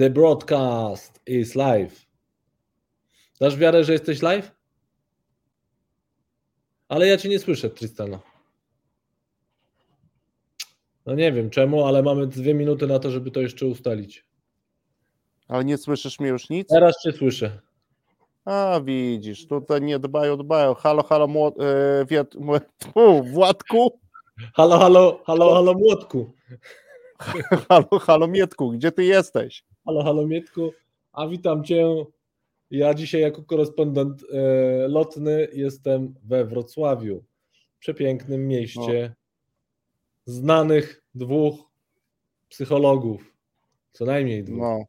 The broadcast is live. Dasz wiarę, że jesteś live? Ale ja cię nie słyszę, Tristana. No nie wiem czemu, ale mamy dwie minuty na to, żeby to jeszcze ustalić. Ale nie słyszysz mnie już nic? Teraz cię słyszę. A widzisz, tutaj nie dbają, dbają. Halo, halo, młod, e, wiat, u, Władku. Halo, halo, halo, halo, młotku. halo, halo, Mietku, gdzie ty jesteś? Halo, halo, Mietku. A witam cię. Ja dzisiaj jako korespondent e, lotny jestem we Wrocławiu. Przepięknym mieście. Znanych dwóch psychologów. Co najmniej dwóch. No.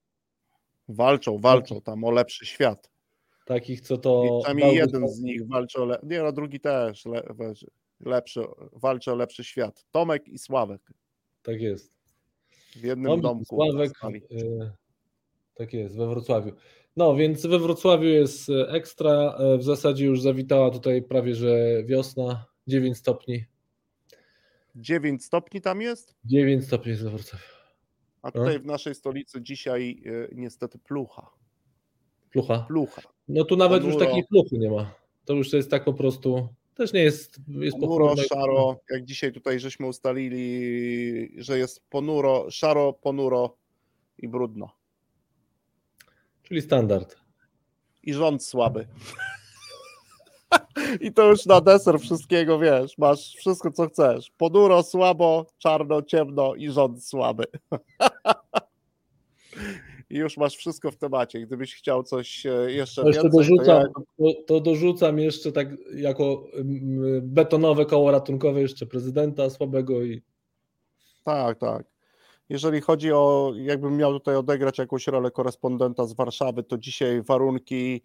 Walczą, walczą tam o lepszy świat. Takich, co to. I przynajmniej jeden z nich walczy o. Le... Nie, no drugi też le... lepszy, walczy o lepszy świat. Tomek i Sławek. Tak jest. W jednym Tomek domku. Sławek. Tak jest, we Wrocławiu. No więc we Wrocławiu jest ekstra. W zasadzie już zawitała tutaj prawie że wiosna. 9 stopni. 9 stopni tam jest? 9 stopni jest we Wrocławiu. A tutaj no. w naszej stolicy dzisiaj y, niestety plucha. Plucha? Plucha. No tu nawet ponuro. już takiej pluchy nie ma. To już jest tak po prostu, też nie jest... jest ponuro, pochmurno. szaro, jak dzisiaj tutaj żeśmy ustalili, że jest ponuro, szaro, ponuro i brudno. Czyli standard. I rząd słaby. I to już na deser wszystkiego wiesz, masz wszystko co chcesz. Ponuro, słabo, czarno, ciemno i rząd słaby. I już masz wszystko w temacie. Gdybyś chciał coś e, jeszcze, jeszcze więcej, dorzucam, to, ja... to, to, dorzucam jeszcze tak jako betonowe koło ratunkowe jeszcze prezydenta słabego i tak, tak. Jeżeli chodzi o, jakbym miał tutaj odegrać jakąś rolę korespondenta z Warszawy, to dzisiaj warunki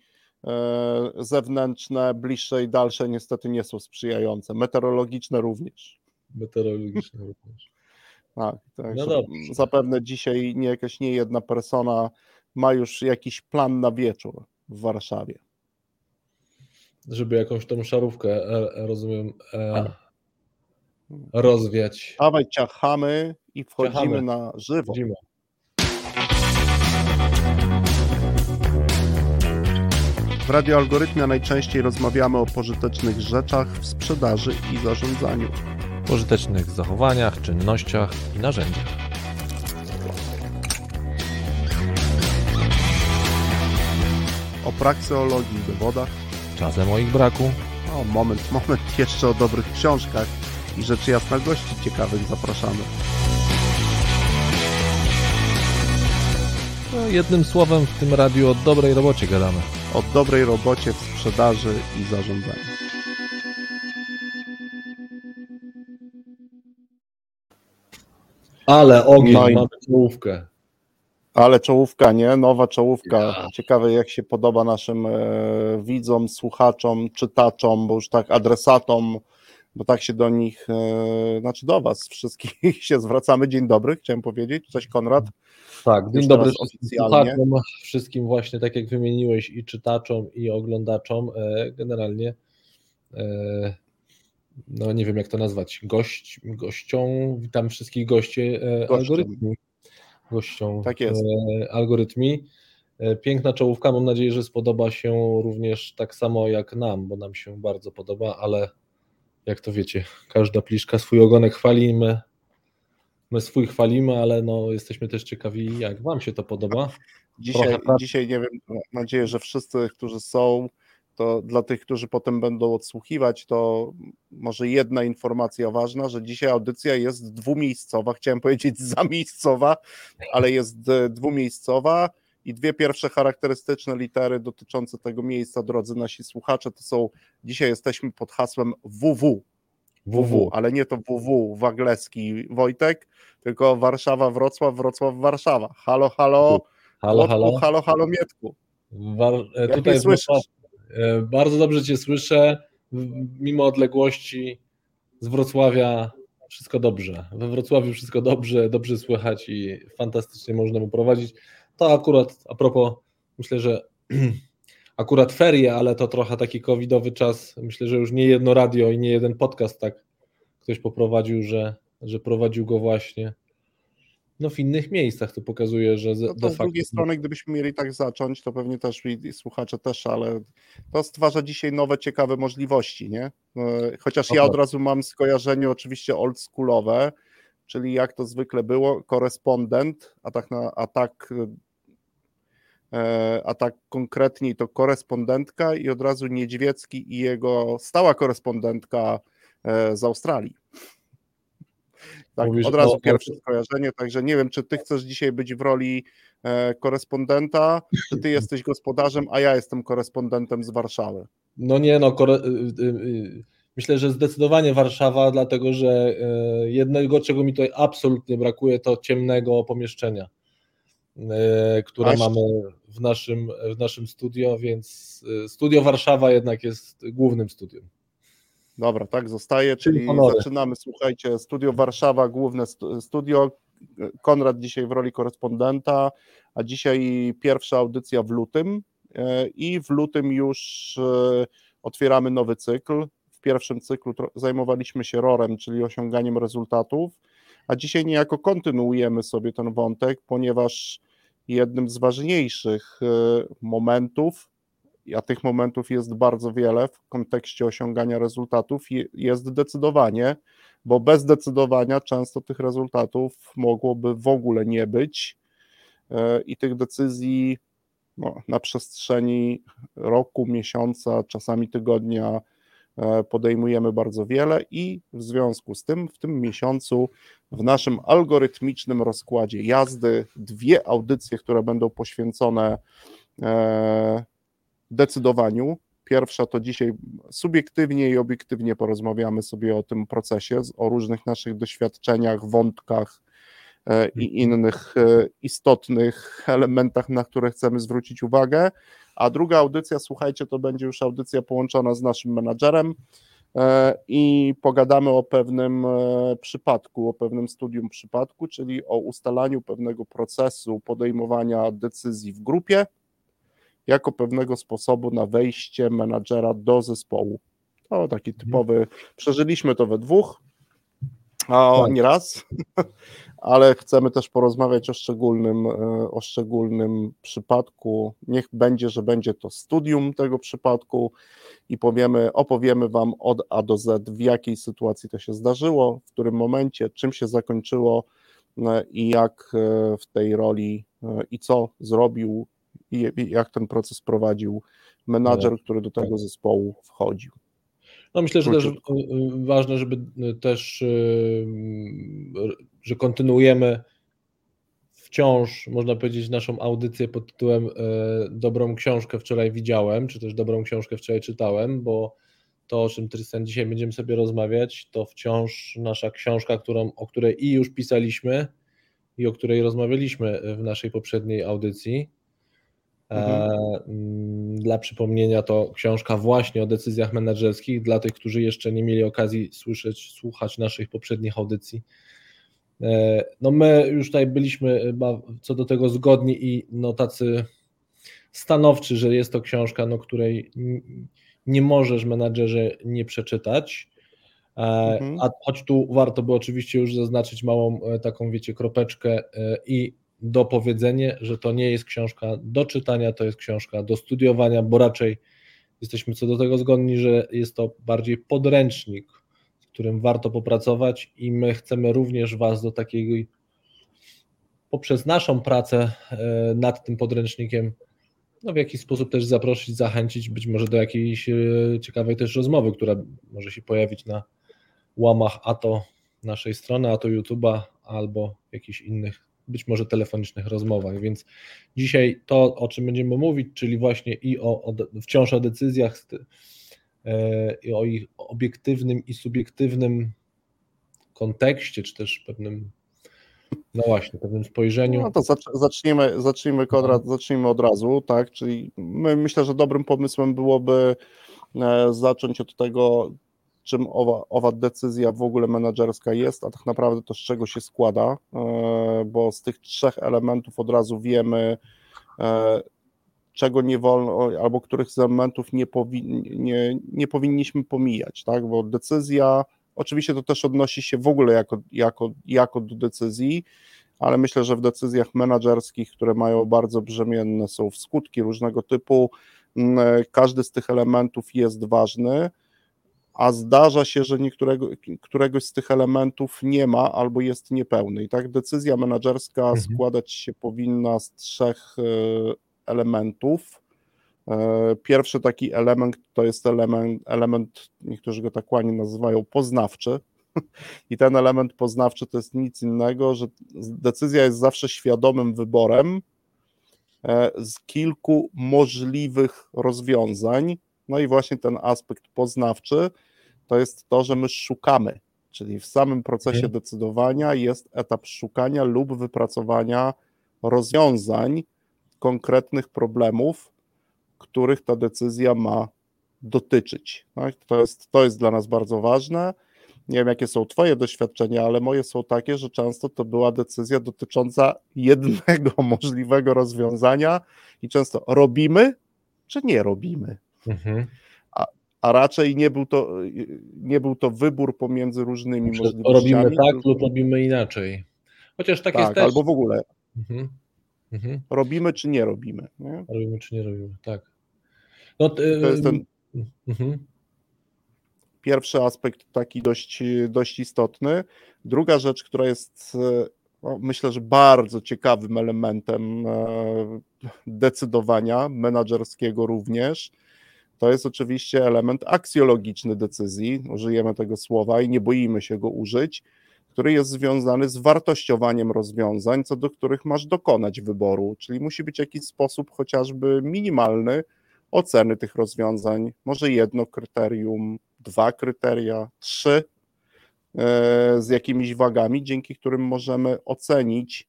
zewnętrzne, bliższe i dalsze niestety nie są sprzyjające. Meteorologiczne również. Meteorologiczne również. Tak, tak. No zapewne dzisiaj nie jakaś nie jedna persona ma już jakiś plan na wieczór w Warszawie. Żeby jakąś tą szarówkę, e, rozumiem, e, rozwiać. Dawaj ciachamy i wchodzimy ciachamy. na żywo. Wchodzimy. W radioalgorytmie najczęściej rozmawiamy o pożytecznych rzeczach w sprzedaży i zarządzaniu. Pożytecznych zachowaniach, czynnościach i narzędziach. O prakseologii i dowodach. Czasem o ich braku. O, moment, moment, jeszcze o dobrych książkach i rzeczy jasna gości ciekawych zapraszamy. No, jednym słowem w tym radiu o dobrej robocie gadamy. O dobrej robocie w sprzedaży i zarządzaniu. Ale ogień, no i... mamy czołówkę. Ale czołówka, nie? Nowa czołówka. Ja. Ciekawe, jak się podoba naszym e, widzom, słuchaczom, czytaczom, bo już tak adresatom, bo tak się do nich, e, znaczy do Was wszystkich się zwracamy. Dzień dobry, chciałem powiedzieć. Coś Konrad? Tak, dzień dobry oficjalnie. wszystkim właśnie, tak jak wymieniłeś, i czytaczom, i oglądaczom, e, generalnie e, no nie wiem jak to nazwać, gość, gością, witam wszystkich gości e, algorytmi. Gością tak jest. algorytmi. Piękna czołówka, mam nadzieję, że spodoba się również tak samo jak nam, bo nam się bardzo podoba, ale jak to wiecie, każda pliszka swój ogonek chwali, my swój chwalimy, ale no, jesteśmy też ciekawi, jak Wam się to podoba. Dzisiaj, dzisiaj nie wiem, mam nadzieję, że wszyscy, którzy są, to dla tych, którzy potem będą odsłuchiwać, to może jedna informacja ważna, że dzisiaj audycja jest dwumiejscowa, chciałem powiedzieć zamiejscowa, ale jest dwumiejscowa i dwie pierwsze charakterystyczne litery dotyczące tego miejsca, drodzy nasi słuchacze, to są, dzisiaj jesteśmy pod hasłem WW, WW, ale nie to WW Wagleski Wojtek, tylko Warszawa, Wrocław, Wrocław, Warszawa. Halo, halo, halo, halo, halo, halo, Mietku. War, e, tutaj słyszysz? E, bardzo dobrze Cię słyszę, mimo odległości z Wrocławia wszystko dobrze. We Wrocławiu wszystko dobrze, dobrze słychać i fantastycznie można mu prowadzić. To akurat a propos, myślę, że akurat ferie, ale to trochę taki covidowy czas. Myślę, że już nie jedno radio i nie jeden podcast tak ktoś poprowadził, że, że prowadził go właśnie no, w innych miejscach. To pokazuje, że no to z drugiej strony, gdybyśmy mieli tak zacząć, to pewnie też i, słuchacze też, ale to stwarza dzisiaj nowe, ciekawe możliwości, nie? No, chociaż ja od razu mam skojarzenie oczywiście oldschoolowe, czyli jak to zwykle było, korespondent, a tak, na, a tak a tak konkretniej to korespondentka i od razu Niedźwiecki i jego stała korespondentka e, z Australii. Tak, Mówisz, od razu o, pierwsze skojarzenie, także nie wiem, czy ty chcesz dzisiaj być w roli e, korespondenta, czy ty jesteś gospodarzem, a ja jestem korespondentem z Warszawy. No nie, no kore... Y, y, y, myślę, że zdecydowanie Warszawa, dlatego że e, jednego, czego mi tutaj absolutnie brakuje, to ciemnego pomieszczenia, e, które Aż... mamy w naszym, w naszym studio, więc e, studio Warszawa jednak jest głównym studium. Dobra, tak zostaje, czyli zaczynamy, słuchajcie, Studio Warszawa, główne studio, Konrad dzisiaj w roli korespondenta, a dzisiaj pierwsza audycja w lutym e, i w lutym już e, otwieramy nowy cykl. W pierwszym cyklu zajmowaliśmy się RORem, czyli osiąganiem rezultatów, a dzisiaj niejako kontynuujemy sobie ten wątek, ponieważ jednym z ważniejszych e, momentów a tych momentów jest bardzo wiele w kontekście osiągania rezultatów, jest decydowanie, bo bez decydowania często tych rezultatów mogłoby w ogóle nie być e, i tych decyzji no, na przestrzeni roku, miesiąca, czasami tygodnia podejmujemy bardzo wiele i w związku z tym w tym miesiącu w naszym algorytmicznym rozkładzie jazdy dwie audycje, które będą poświęcone e, decydowaniu. Pierwsza to dzisiaj subiektywnie i obiektywnie porozmawiamy sobie o tym procesie, o różnych naszych doświadczeniach, wątkach e, i mhm. innych e, istotnych elementach, na które chcemy zwrócić uwagę. A druga audycja, słuchajcie, to będzie już audycja połączona z naszym menadżerem e, i pogadamy o pewnym przypadku, o pewnym studium przypadku, czyli o ustalaniu pewnego procesu podejmowania decyzji w grupie jako pewnego sposobu na wejście menadżera do zespołu. To taki mhm. typowy, przeżyliśmy to we dwóch, a tak. nie raz, ale chcemy też porozmawiać o szczególnym, e, o szczególnym przypadku. Niech będzie, że będzie to studium tego przypadku i powiemy, opowiemy Wam od A do Z, w jakiej sytuacji to się zdarzyło, w którym momencie, czym się zakończyło e, i jak e, w tej roli i co zrobił i jak ten proces prowadził menadżer, no. który do tego zespołu wchodził. No myślę, że też y, y, ważne, żeby y, też, że kontynuujemy wciąż, można powiedzieć, naszą audycję pod tytułem Dobrą książkę wczoraj widziałem, czy też Dobrą książkę wczoraj czytałem, bo to, o czym Tristan dzisiaj będziemy sobie rozmawiać, to wciąż nasza książka, którą, o której i już pisaliśmy, i o której rozmawialiśmy w naszej poprzedniej audycji. Mhm. E, mm, dla przypomnienia to książka właśnie o decyzjach menedżerskich dla tych, którzy jeszcze nie mieli okazji słyszeć, słuchać naszych poprzednich audycji. E, no my już tutaj byliśmy co do tego zgodni i no tacy stanowczy, że jest to książka, no której nie możesz menadżerze nie przeczytać. E, mhm. A choć tu warto by oczywiście już zaznaczyć małą taką, wiecie, kropeczkę i dopowiedzenie, że to nie jest książka do czytania, to jest książka do studiowania, bo raczej jesteśmy co do tego zgodni, że jest to bardziej podręcznik, z którym warto popracować i my chcemy również Was do takiej poprzez naszą pracę e, nad tym podręcznikiem no w jakiś sposób też zaprosić, zachęcić być może do jakiejś e, ciekawej też rozmowy, która może się pojawić na łamach a to naszej strony, a to YouTube'a albo jakichś innych być może telefonicznych rozmowach. Więc dzisiaj to, o czym będziemy mówić, czyli właśnie i o, o wciąż o decyzjach, e, i o ich obiektywnym i subiektywnym kontekście, czy też pewnym, no właśnie, pewnym spojrzeniu. No to zacznijmy, zacznijmy, Konrad, zacznijmy od razu, tak, czyli my, myślę, że dobrym pomysłem byłoby e, zacząć od tego, czym owa, owa decyzja w ogóle menedżerska jest, a tak naprawdę to z czego się składa, e, bo z tych trzech elementów od razu wiemy, e, czego nie wolno, albo których z elementów nie, powi, nie, nie powinniśmy pomijać, tak? bo decyzja, oczywiście to też odnosi się w ogóle jako, jako, jako do decyzji, ale myślę, że w decyzjach menedżerskich, które mają bardzo brzemienne są w skutki różnego typu, mm, każdy z tych elementów jest ważny, a zdarza się, że niektórego, któregoś z tych elementów nie ma albo jest niepełny. I tak decyzja menedżerska mhm. składać się powinna z trzech e, elementów. E, pierwszy taki element to jest element, element, niektórzy go tak ładnie nazywają, poznawczy. I ten element poznawczy to jest nic innego, że decyzja jest zawsze świadomym wyborem e, z kilku możliwych rozwiązań. No i właśnie ten aspekt poznawczy to jest to, że my szukamy, czyli w samym procesie mhm. decydowania jest etap szukania lub wypracowania rozwiązań konkretnych problemów, których ta decyzja ma dotyczyć. Tak? To, jest, to jest dla nas bardzo ważne. Nie wiem, jakie są Twoje doświadczenia, ale moje są takie, że często to była decyzja dotycząca jednego możliwego rozwiązania i często robimy, czy nie robimy. Mhm. A, a raczej nie był, to, nie był to wybór pomiędzy różnymi znaczy, możliwościami. Robimy tak lub robimy inaczej. Chociaż tak, tak jest też. albo w ogóle. Mhm. Mhm. Robimy czy nie robimy. Nie? Robimy czy nie robimy, tak. No, to jest ten mhm. pierwszy aspekt taki dość, dość istotny. Druga rzecz, która jest no, myślę, że bardzo ciekawym elementem e, decydowania menedżerskiego również, to jest oczywiście element aksjologiczny decyzji, użyjemy tego słowa i nie boimy się go użyć, który jest związany z wartościowaniem rozwiązań, co do których masz dokonać wyboru, czyli musi być jakiś sposób chociażby minimalny oceny tych rozwiązań, może jedno kryterium, dwa kryteria, trzy e, z jakimiś wagami, dzięki którym możemy ocenić,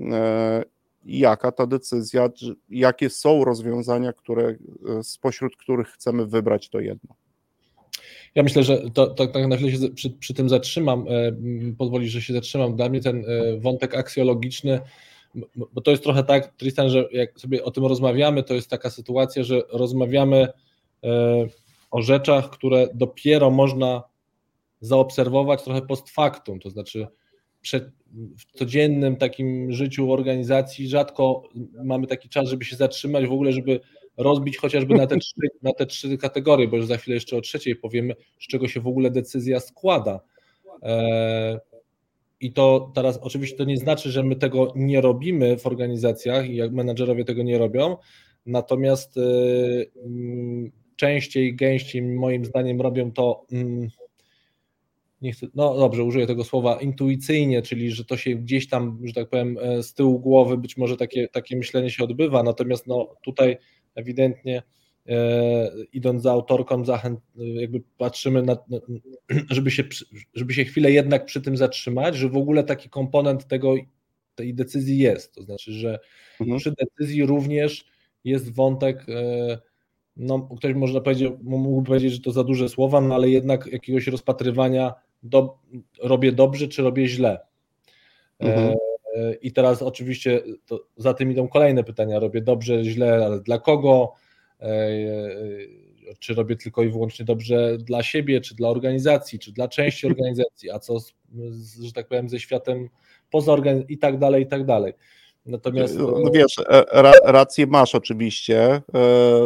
e, jaka ta decyzja, jakie są rozwiązania, które, e, spośród których chcemy wybrać to jedno. Ja myślę, że to, to, tak na chwilę się przy, przy tym zatrzymam, e, pozwoli, że się zatrzymam. Dla mnie ten e, wątek aksjologiczny, bo to jest trochę tak, Tristan, że jak sobie o tym rozmawiamy, to jest taka sytuacja, że rozmawiamy o rzeczach, które dopiero można zaobserwować trochę post factum, to znaczy w codziennym takim życiu organizacji rzadko mamy taki czas, żeby się zatrzymać, w ogóle, żeby rozbić chociażby na te, trzy, na te trzy kategorie, bo już za chwilę jeszcze o trzeciej powiemy, z czego się w ogóle decyzja składa. E, I to teraz oczywiście to nie znaczy, że my tego nie robimy w organizacjach i jak menadżerowie tego nie robią, natomiast e, częściej, gęściej moim zdaniem robią to mm, nie chcę, no dobrze, użyję tego słowa intuicyjnie, czyli że to się gdzieś tam, że tak powiem, e, z tyłu głowy być może takie, takie myślenie się odbywa, natomiast no tutaj ewidentnie e, idąc za autorką, zachęt, jakby patrzymy na, żeby się, żeby się chwilę jednak przy tym zatrzymać, że w ogóle taki komponent tego, tej decyzji jest, to znaczy, że mhm. przy decyzji również jest wątek e, no, ktoś można powiedzieć, mógłby powiedzieć, że to za duże słowa, no ale jednak jakiegoś rozpatrywania do, robię dobrze, czy robię źle. E, mhm. E, I teraz oczywiście za tym idą kolejne pytania. Robię dobrze, źle, ale dla kogo? E, e, czy robię tylko i wyłącznie dobrze dla siebie, czy dla organizacji, czy dla części organizacji, a co, z, że tak powiem, ze światem poza organizacją i tak dalej, i tak dalej. Natomiast. No wiesz, ra, rację masz oczywiście,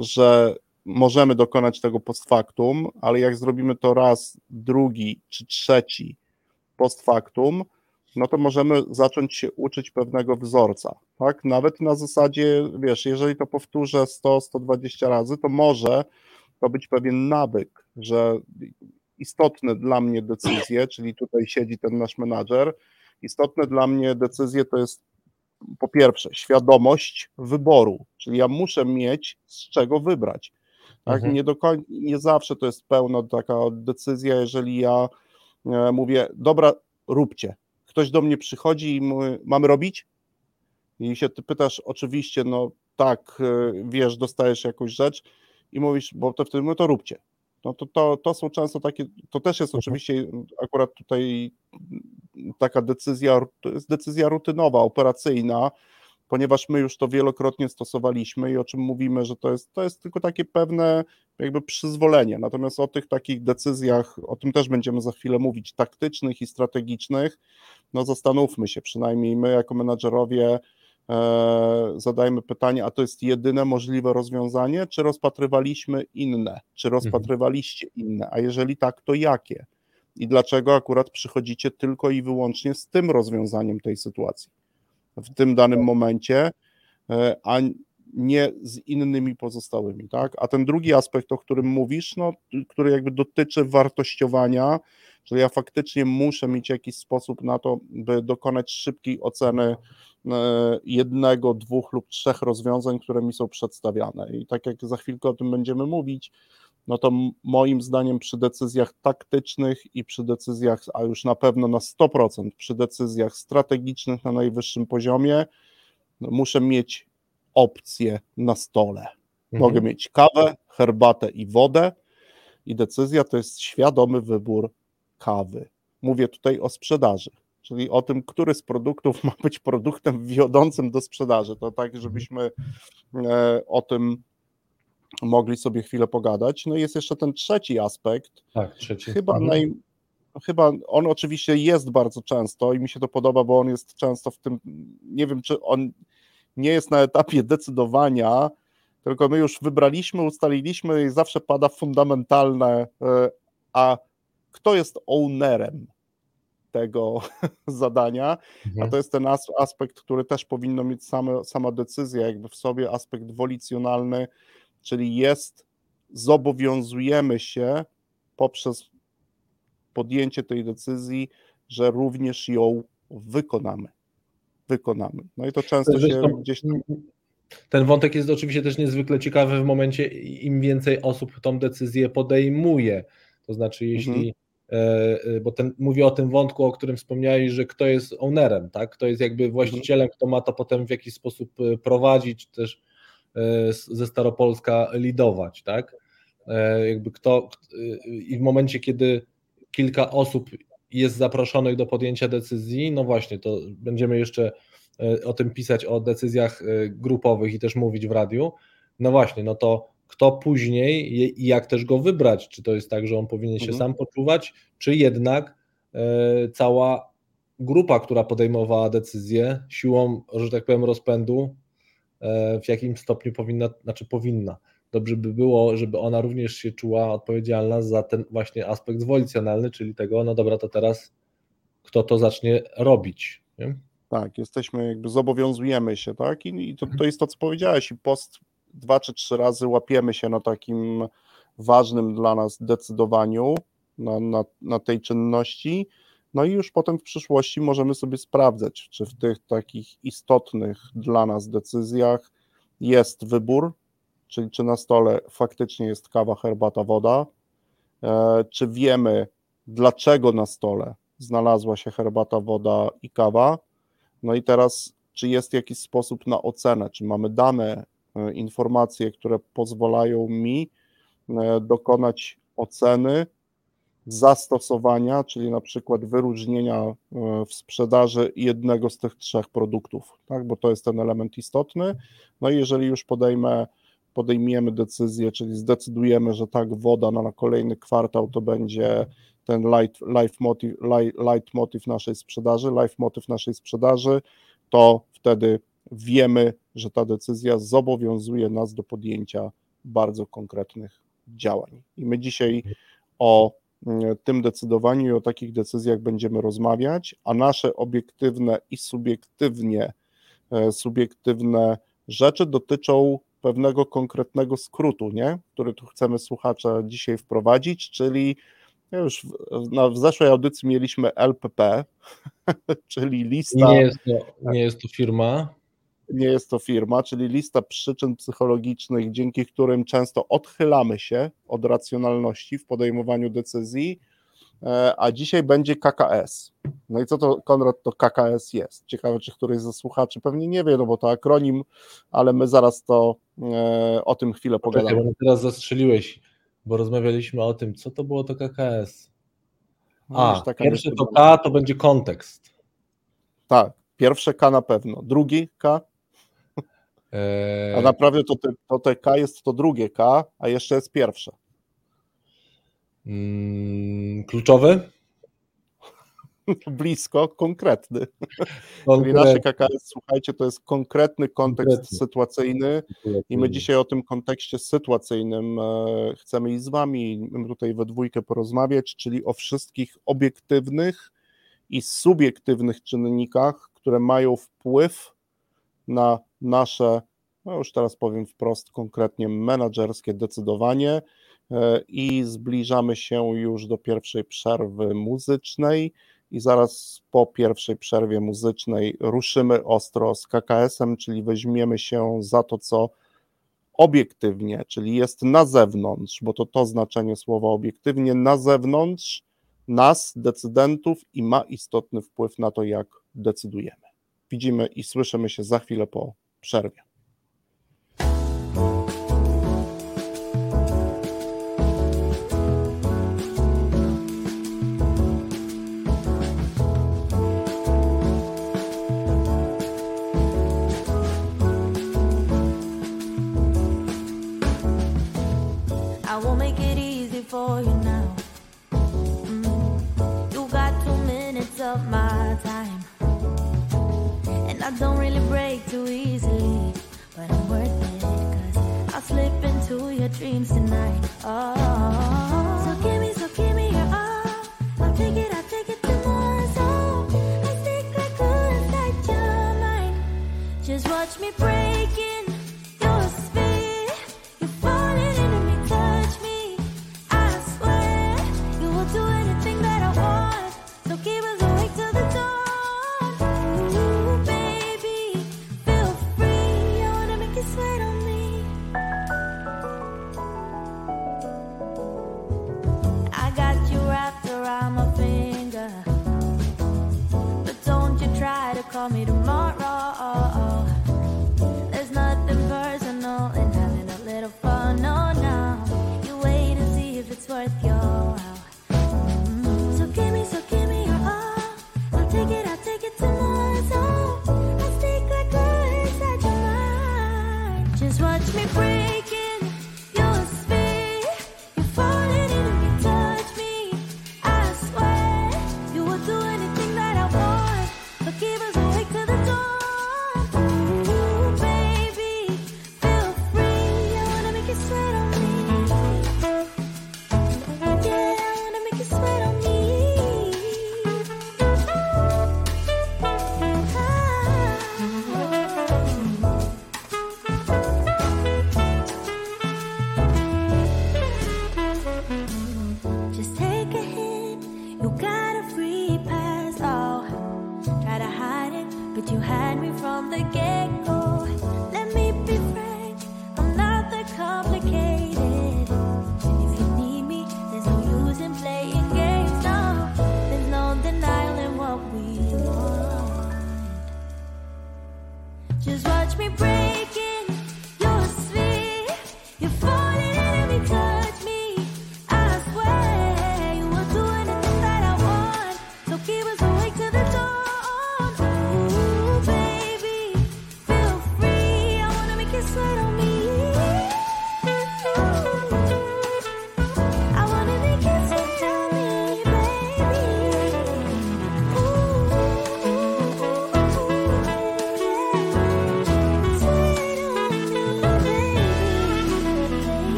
że możemy dokonać tego post factum, ale jak zrobimy to raz, drugi czy trzeci post factum, no to możemy zacząć się uczyć pewnego wzorca, tak? Nawet na zasadzie, wiesz, jeżeli to powtórzę 100-120 razy, to może to być pewien nawyk, że istotne dla mnie decyzje, czyli tutaj siedzi ten nasz menadżer, istotne dla mnie decyzje to jest po pierwsze świadomość wyboru, czyli ja muszę mieć z czego wybrać. Tak? Mhm. Nie, do koń- nie zawsze to jest pełna taka decyzja, jeżeli ja e, mówię, dobra, róbcie, ktoś do mnie przychodzi i mówi, mamy robić? I się ty pytasz, oczywiście, no tak, e, wiesz, dostajesz jakąś rzecz i mówisz, bo to wtedy mówię, to róbcie. No to, to, to są często takie, to też jest mhm. oczywiście akurat tutaj taka decyzja, to jest decyzja rutynowa, operacyjna, ponieważ my już to wielokrotnie stosowaliśmy i o czym mówimy, że to jest, to jest tylko takie pewne jakby przyzwolenie. Natomiast o tych takich decyzjach, o tym też będziemy za chwilę mówić, taktycznych i strategicznych, no zastanówmy się, przynajmniej my jako menadżerowie e, zadajmy pytanie, a to jest jedyne możliwe rozwiązanie, czy rozpatrywaliśmy inne, czy mhm. rozpatrywaliście inne, a jeżeli tak, to jakie? I dlaczego akurat przychodzicie tylko i wyłącznie z tym rozwiązaniem tej sytuacji? W tym danym momencie, e, a nie z innymi pozostałymi, tak? A ten drugi aspekt, o którym mówisz, no, który jakby dotyczy wartościowania, że ja faktycznie muszę mieć jakiś sposób na to, by dokonać szybkiej oceny e, jednego, dwóch lub trzech rozwiązań, które mi są przedstawiane. I tak jak za chwilkę o tym będziemy mówić, no to moim zdaniem przy decyzjach taktycznych i przy decyzjach, a już na pewno na 100%, przy decyzjach strategicznych na najwyższym poziomie, no muszę mieć opcje na stole. Mhm. Mogę mieć kawę, herbatę i wodę, i decyzja to jest świadomy wybór kawy. Mówię tutaj o sprzedaży, czyli o tym, który z produktów ma być produktem wiodącym do sprzedaży. To tak, żebyśmy e, o tym mogli sobie chwilę pogadać. No i jest jeszcze ten trzeci aspekt. Tak, trzeci. Chyba, naj, chyba on oczywiście jest bardzo często i mi się to podoba, bo on jest często w tym, nie wiem, czy on nie jest na etapie decydowania, tylko my już wybraliśmy, ustaliliśmy i zawsze pada fundamentalne, e, a kto jest ownerem tego zadania, mhm. a to jest ten aspekt, który też powinno mieć same, sama decyzja jakby w sobie, aspekt wolicjonalny, czyli jest, zobowiązujemy się poprzez podjęcie tej decyzji, że również ją wykonamy. Wykonamy. No i to często Zresztą, się gdzieś tam... Ten wątek jest oczywiście też niezwykle ciekawy w momencie, im więcej osób tą decyzję podejmuje. To znaczy, jeśli mhm. E, e, bo ten, mówię o tym wątku, o którym wspomniałeś, że kto jest ownerem, tak? Kto jest jakby właścicielem, kto ma to potem w jakiś sposób e, prowadzić, też ze Staropolska lidować, tak? Jakby kto i w momencie, kiedy kilka osób jest zaproszonych do podjęcia decyzji, no właśnie, to będziemy jeszcze o tym pisać, o decyzjach grupowych i też mówić w radiu. No właśnie, no to kto później i jak też go wybrać, czy to jest tak, że on powinien się mhm. sam poczuwać, czy jednak cała grupa, która podejmowała decyzję siłą, że tak powiem, rozpędu E, w jakim stopniu powinna, znaczy powinna. Dobrze by było, żeby ona również się czuła odpowiedzialna za ten właśnie aspekt wolicjonalny, czyli tego, no dobra, to teraz kto to zacznie robić. Nie? Tak, jesteśmy, jakby zobowiązujemy się, tak? I, i to, to jest to, co powiedziałeś, i post dwa czy trzy razy łapiemy się na takim ważnym dla nas decydowaniu, na, na, na tej czynności, no i już potem w przyszłości możemy sobie sprawdzać, czy w tych takich istotnych dla nas decyzjach jest wybór, czyli czy na stole faktycznie jest kawa, herbata, woda, e, czy wiemy, dlaczego na stole znalazła się herbata, woda i kawa. No i teraz, czy jest jakiś sposób na ocenę, czy mamy dane, e, informacje, które pozwalają mi e, dokonać oceny zastosowania, czyli na przykład wyróżnienia e, w sprzedaży jednego z tych trzech produktów, tak, bo to jest ten element istotny. No i jeżeli już podejmę, podejmiemy decyzję, czyli zdecydujemy, że tak, woda na, na kolejny kwartał to będzie ten light, light, motive, light, light motive naszej sprzedaży, life motive naszej sprzedaży, to wtedy wiemy, że ta decyzja zobowiązuje nas do podjęcia bardzo konkretnych działań. I my dzisiaj o tym decydowaniu i o takich decyzjach będziemy rozmawiać, a nasze obiektywne i subiektywnie e, subiektywne rzeczy dotyczą pewnego konkretnego skrótu, nie? który tu chcemy słuchacza dzisiaj wprowadzić, czyli już w, na, w zeszłej audycji mieliśmy LPP, czyli lista. Nie jest, to, nie jest to firma nie jest to firma, czyli lista przyczyn psychologicznych, dzięki którym często odchylamy się od racjonalności w podejmowaniu decyzji, e, a dzisiaj będzie KKS. No i co to, Konrad, to KKS jest? Ciekawe, czy któryś ze słuchaczy pewnie nie wie, no bo to akronim, ale my zaraz to e, o tym chwilę pogadamy. Czekaj, teraz zastrzeliłeś, bo rozmawialiśmy o tym, co to było to KKS. No, a, pierwsze to K to będzie kontekst. Tak, pierwsze K na pewno, drugi K A naprawdę to, te, to te K jest to drugie K, a jeszcze jest pierwsze. Mm, kluczowy? Blisko, konkretny. Czyli nasze KKS, słuchajcie, to jest konkretny kontekst konkretny. sytuacyjny i my dzisiaj o tym kontekście sytuacyjnym e, chcemy i z Wami tutaj we dwójkę porozmawiać, czyli o wszystkich obiektywnych i subiektywnych czynnikach, które mają wpływ na nasze, no już teraz powiem wprost, konkretnie menedżerskie decydowanie e, i zbliżamy się już do pierwszej przerwy muzycznej i zaraz po pierwszej przerwie muzycznej ruszymy ostro z KKS-em, czyli weźmiemy się za to, co obiektywnie, czyli jest na zewnątrz, bo to to znaczenie słowa obiektywnie, na zewnątrz nas, decydentów i ma istotny wpływ na to, jak decydujemy. Widzimy i słyszymy się za chwilę po przerwie. Your dreams tonight. Oh, so give me, so give me your all. I'll take it, I'll take it to more. So I stick like glue inside your mind. Just watch me break it.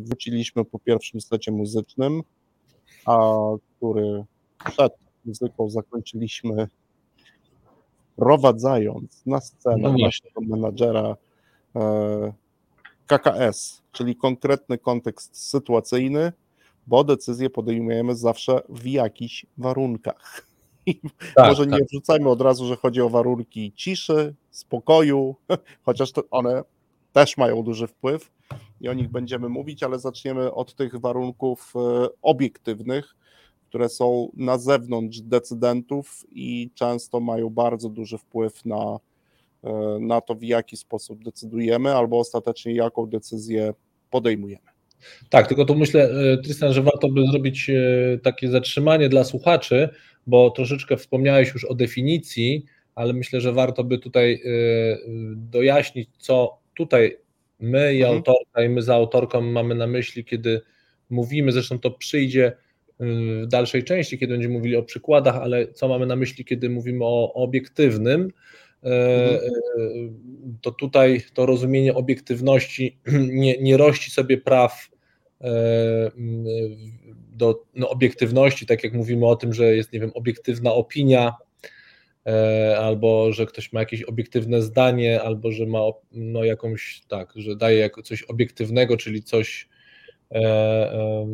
I wróciliśmy po pierwszym secie muzycznym, a który przed muzyką zakończyliśmy wprowadzając na scenę no naszego menadżera e, KKS, czyli konkretny kontekst sytuacyjny, bo decyzje podejmujemy zawsze w jakichś warunkach. Tak, może tak. nie wrzucajmy od razu, że chodzi o warunki ciszy, spokoju, chociaż one też mają duży wpływ i o nich będziemy mówić, ale zaczniemy od tych warunków e, obiektywnych, które są na zewnątrz decydentów i często mają bardzo duży wpływ na na to, w jaki sposób decydujemy, albo ostatecznie jaką decyzję podejmujemy. Tak, tylko tu myślę, Tristan, że warto by zrobić takie zatrzymanie dla słuchaczy, bo troszeczkę wspomniałeś już o definicji, ale myślę, że warto by tutaj dojaśnić, co tutaj my i mhm. autorka, i my za autorką mamy na myśli, kiedy mówimy, zresztą to przyjdzie w dalszej części, kiedy będziemy mówili o przykładach, ale co mamy na myśli, kiedy mówimy o obiektywnym, mhm. to tutaj to rozumienie obiektywności nie, nie rości sobie praw do no, obiektywności, tak jak mówimy o tym, że jest, nie wiem, obiektywna opinia, E, albo że ktoś ma jakieś obiektywne zdanie, albo że ma no, jakąś, tak, że daje jako coś obiektywnego, czyli coś e,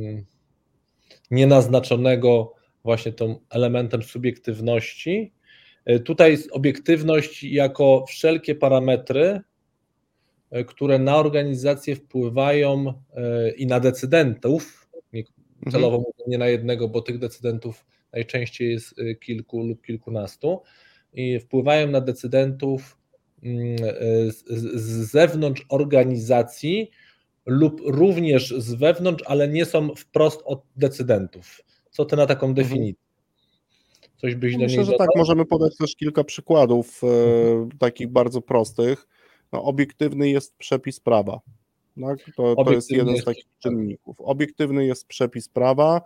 nienaznaczonego właśnie tą elementem subiektywności. E, tutaj obiektywność jako wszelkie parametry, e, które na organizację wpływają i na decydentów, celowo mhm. nie na jednego, bo tych decydentów najczęściej jest kilku lub kilkunastu, i wpływają na decydentów mm, z zewnątrz organizacji lub również z wewnątrz, ale nie są wprost od decydentów. Co ty na taką mhm. definicję? Coś byś do Myślę, że tak, możemy podać też kilka przykładów e, mhm. takich bardzo prostych. No, obiektywny jest przepis prawa. Tak? To, to jest jeden z takich czynników. Obiektywny jest przepis prawa,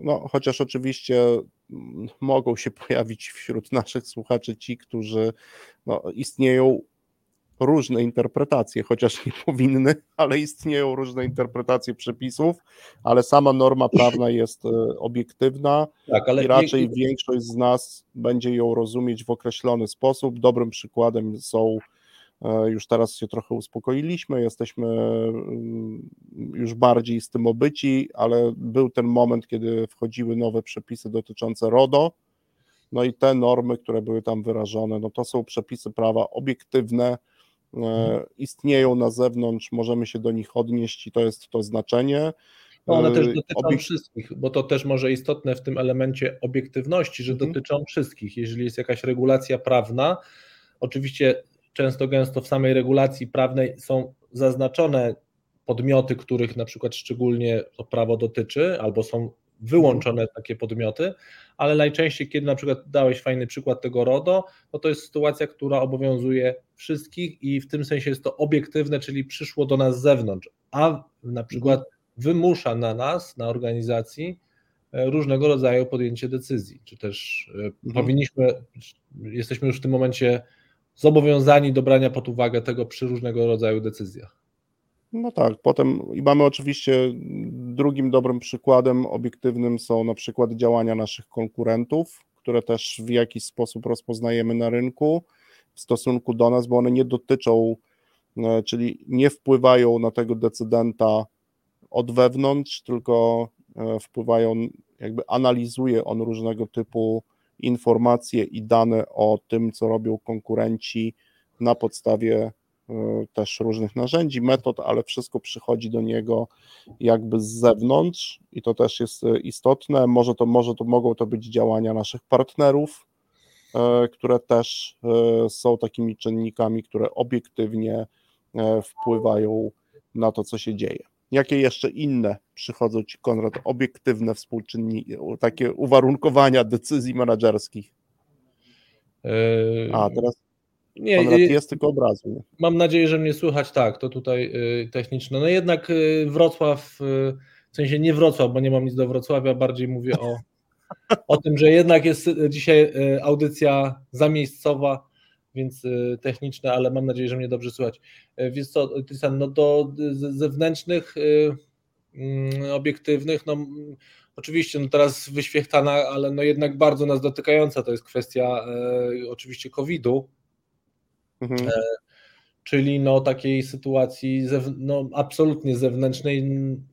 no, chociaż oczywiście mm, mogą się pojawić wśród naszych słuchaczy ci, którzy no, istnieją różne interpretacje, chociaż nie powinny, ale istnieją różne interpretacje przepisów, ale sama norma prawna jest e, obiektywna tak, i raczej nie... większość z nas będzie ją rozumieć w określony sposób. Dobrym przykładem są już teraz się trochę uspokoiliśmy, jesteśmy mm, już bardziej z tym obyci, ale był ten moment, kiedy wchodziły nowe przepisy dotyczące RODO. No i te normy, które były tam wyrażone, no to są przepisy prawa obiektywne, e, mhm. istnieją na zewnątrz, możemy się do nich odnieść i to jest to znaczenie. No one też e, dotyczą wszystkich, bo to też może istotne w tym elemencie obiektywności, że mhm. dotyczą wszystkich. Jeżeli jest jakaś regulacja prawna, oczywiście często gęsto w samej regulacji prawnej są zaznaczone podmioty, których na przykład szczególnie to prawo dotyczy, albo są wyłączone takie podmioty, ale najczęściej, kiedy na przykład dałeś fajny przykład tego RODO, no to jest sytuacja, która obowiązuje wszystkich i w tym sensie jest to obiektywne, czyli przyszło do nas z zewnątrz, a na przykład wymusza na nas, na organizacji e, różnego rodzaju podjęcie decyzji, czy też e, mhm. powinniśmy, jesteśmy już w tym momencie zobowiązani do brania pod uwagę tego przy różnego rodzaju decyzjach. No tak, potem i mamy oczywiście drugim dobrym przykładem obiektywnym są na przykład działania naszych konkurentów, które też w jakiś sposób rozpoznajemy na rynku w stosunku do nas, bo one nie dotyczą, e, czyli nie wpływają na tego decydenta od wewnątrz, tylko e, wpływają, jakby analizuje on różnego typu informacje i dane o tym, co robią konkurenci na podstawie e, też różnych narzędzi, metod, ale wszystko przychodzi do niego jakby z zewnątrz i to też jest e, istotne. Może to, może to mogą to być działania naszych partnerów, e, które też są takimi czynnikami, które obiektywnie wpływają na to, co się dzieje. Jakie jeszcze inne przychodzą Ci, Konrad, obiektywne współczynniki, takie uwarunkowania decyzji menedżerskich? Yy, A, teraz nie, Konrad jest tylko obrazu. Mam nadzieję, że mnie słychać tak, to tutaj yy, techniczne. No jednak yy, Wrocław, w sensie nie Wrocław, bo nie mam nic do Wrocławia, bardziej mówię o, o tym, że jednak jest dzisiaj audycja zamiejscowa, więc y, techniczne, ale mam nadzieję, że mnie dobrze słychać. Y, więc co, Tristan, no do zewnętrznych, y, mm, obiektywnych, no oczywiście no teraz wyświechtana, ale no jednak bardzo nas dotykająca, to jest kwestia e, oczywiście COVID-u, mhm. e, czyli no takiej sytuacji no, absolutnie zewnętrznej,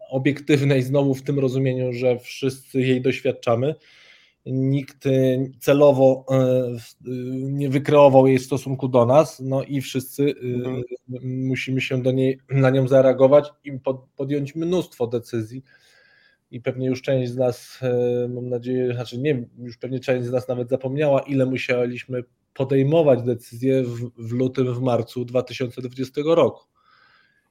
obiektywnej znowu w tym rozumieniu, że wszyscy jej doświadczamy, nikt y, celowo y, y, nie wykreował jej w stosunku do nas, no i wszyscy mhm. musimy się do niej, na nią zareagować i podjąć mnóstwo decyzji i pewnie już część z nas, mam nadzieję, znaczy nie, już pewnie część z nas nawet zapomniała, ile musieliśmy podejmować decyzje w, w lutym, w marcu 2020 roku.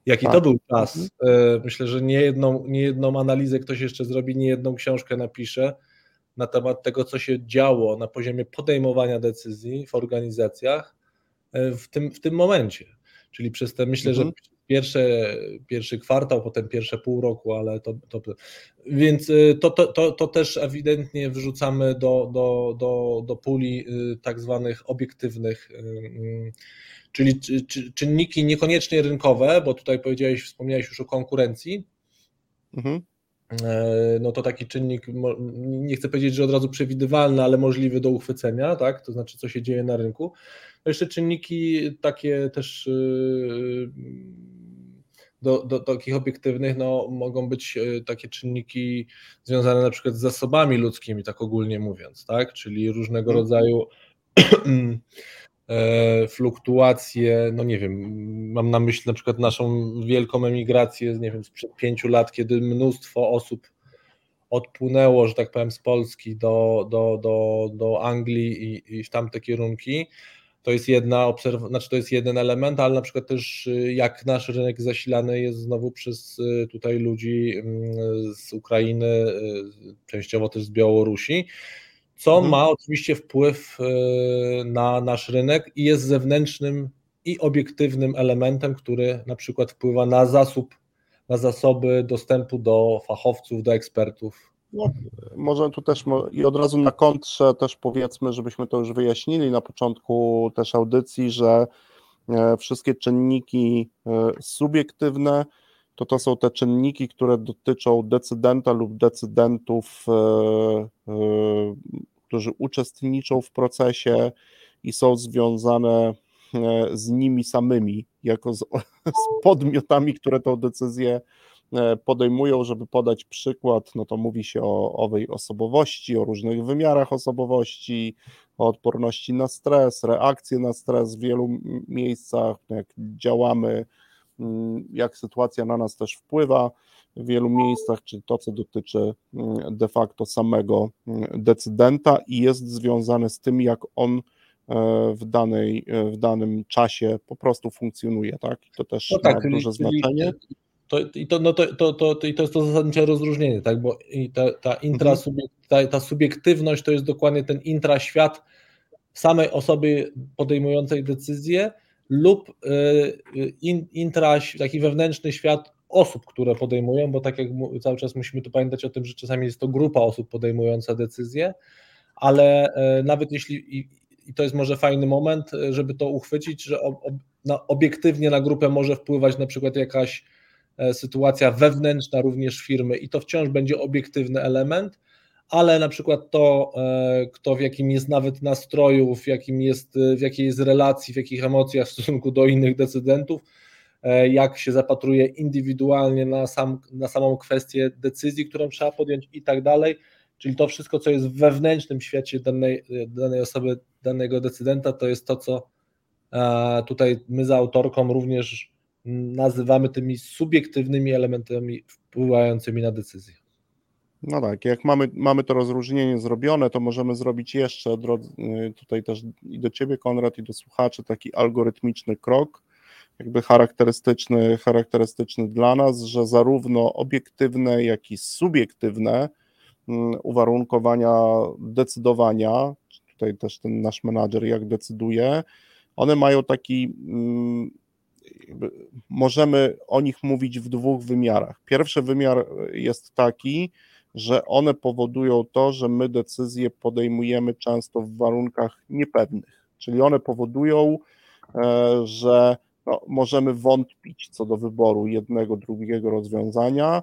Jaki Tak. to był czas? E, Myślę, że nie jedną, nie jedną analizę ktoś jeszcze zrobi, nie jedną książkę napisze na temat tego, co się działo na poziomie podejmowania decyzji w organizacjach e, w tym, w tym momencie. Czyli przez te, myślę, Mhm. że pierwsze, pierwszy kwartał, potem pierwsze pół roku, ale to. to więc y, to, to, to, to też ewidentnie wrzucamy do, do, do, do puli y, tak zwanych obiektywnych, y, czyli czy- czy- czynniki niekoniecznie rynkowe, bo tutaj powiedziałeś, wspomniałeś już o konkurencji. Mhm. E, no to taki czynnik, nie chcę powiedzieć, że od razu przewidywalny, ale możliwy do uchwycenia, tak? To znaczy, co się dzieje na rynku. No jeszcze czynniki takie też yy, do, do, do takich obiektywnych, no mogą być yy, takie czynniki związane na przykład z zasobami ludzkimi, tak ogólnie mówiąc, tak? Czyli różnego Mhm. rodzaju fluktuacje, no nie wiem, mam na myśli na przykład naszą wielką emigrację, nie wiem, sprzed pięciu lat, kiedy mnóstwo osób odpłynęło, że tak powiem, z Polski do, do, do, do Anglii i, i w tamte kierunki. To jest jedna obserw- znaczy to jest jeden element, ale na przykład też y, jak nasz rynek zasilany jest znowu przez y, tutaj ludzi mm, z Ukrainy, y, częściowo też z Białorusi, co Mhm. ma oczywiście wpływ y, na nasz rynek i jest zewnętrznym i obiektywnym elementem, który na przykład wpływa na zasób, na zasoby dostępu do fachowców, do ekspertów. Może tu też i od razu na kontrze też powiedzmy, żebyśmy to już wyjaśnili na początku też audycji, że e, wszystkie czynniki e, subiektywne to to są te czynniki, które dotyczą decydenta lub decydentów, e, e, którzy uczestniczą w procesie i są związane e, z nimi samymi, jako z, z podmiotami, które tą decyzję podejmują, żeby podać przykład, no to mówi się o owej osobowości, o różnych wymiarach osobowości, o odporności na stres, reakcje na stres w wielu miejscach, jak działamy, jak sytuacja na nas też wpływa w wielu miejscach, czy to, co dotyczy de facto samego decydenta i jest związane z tym, jak on e, w, danej, e, w danym czasie po prostu funkcjonuje, tak? I to też No ma tak, czyli, duże czyli znaczenie. to, i to, no to, to, to, to, i to jest to zasadnicze rozróżnienie, tak? Bo i ta, ta, intra, ta, ta subiektywność to jest dokładnie ten intraświat samej osoby podejmującej decyzję lub y, in, intra, taki wewnętrzny świat osób, które podejmują, bo tak jak cały czas musimy tu pamiętać o tym, że czasami jest to grupa osób podejmująca decyzje, ale e, nawet jeśli i, to jest może fajny moment, żeby to uchwycić, że obiektywnie na grupę może wpływać na przykład jakaś e, sytuacja wewnętrzna również firmy i to wciąż będzie obiektywny element, ale na przykład to, e, kto w jakim jest nawet nastroju, w jakim jest, e, w jakiej jest relacji, w jakich emocjach w stosunku do innych decydentów, e, jak się zapatruje indywidualnie na, sam, na samą kwestię decyzji, którą trzeba podjąć i tak dalej. Czyli to wszystko, co jest w wewnętrznym świecie danej, danej osoby, danego decydenta, to jest to, co tutaj my za autorką również nazywamy tymi subiektywnymi elementami wpływającymi na decyzję. No tak, jak mamy, mamy to rozróżnienie zrobione, to możemy zrobić jeszcze, y, tutaj też i do Ciebie Konrad, i do słuchaczy, taki algorytmiczny krok, jakby charakterystyczny, charakterystyczny dla nas, że zarówno obiektywne, jak i subiektywne mm, uwarunkowania decydowania, tutaj też ten nasz menadżer jak decyduje, one mają taki, mm, możemy o nich mówić w dwóch wymiarach. Pierwszy wymiar jest taki, że one powodują to, że my decyzje podejmujemy często w warunkach niepewnych, czyli one powodują, e, że no, możemy wątpić co do wyboru jednego, drugiego rozwiązania,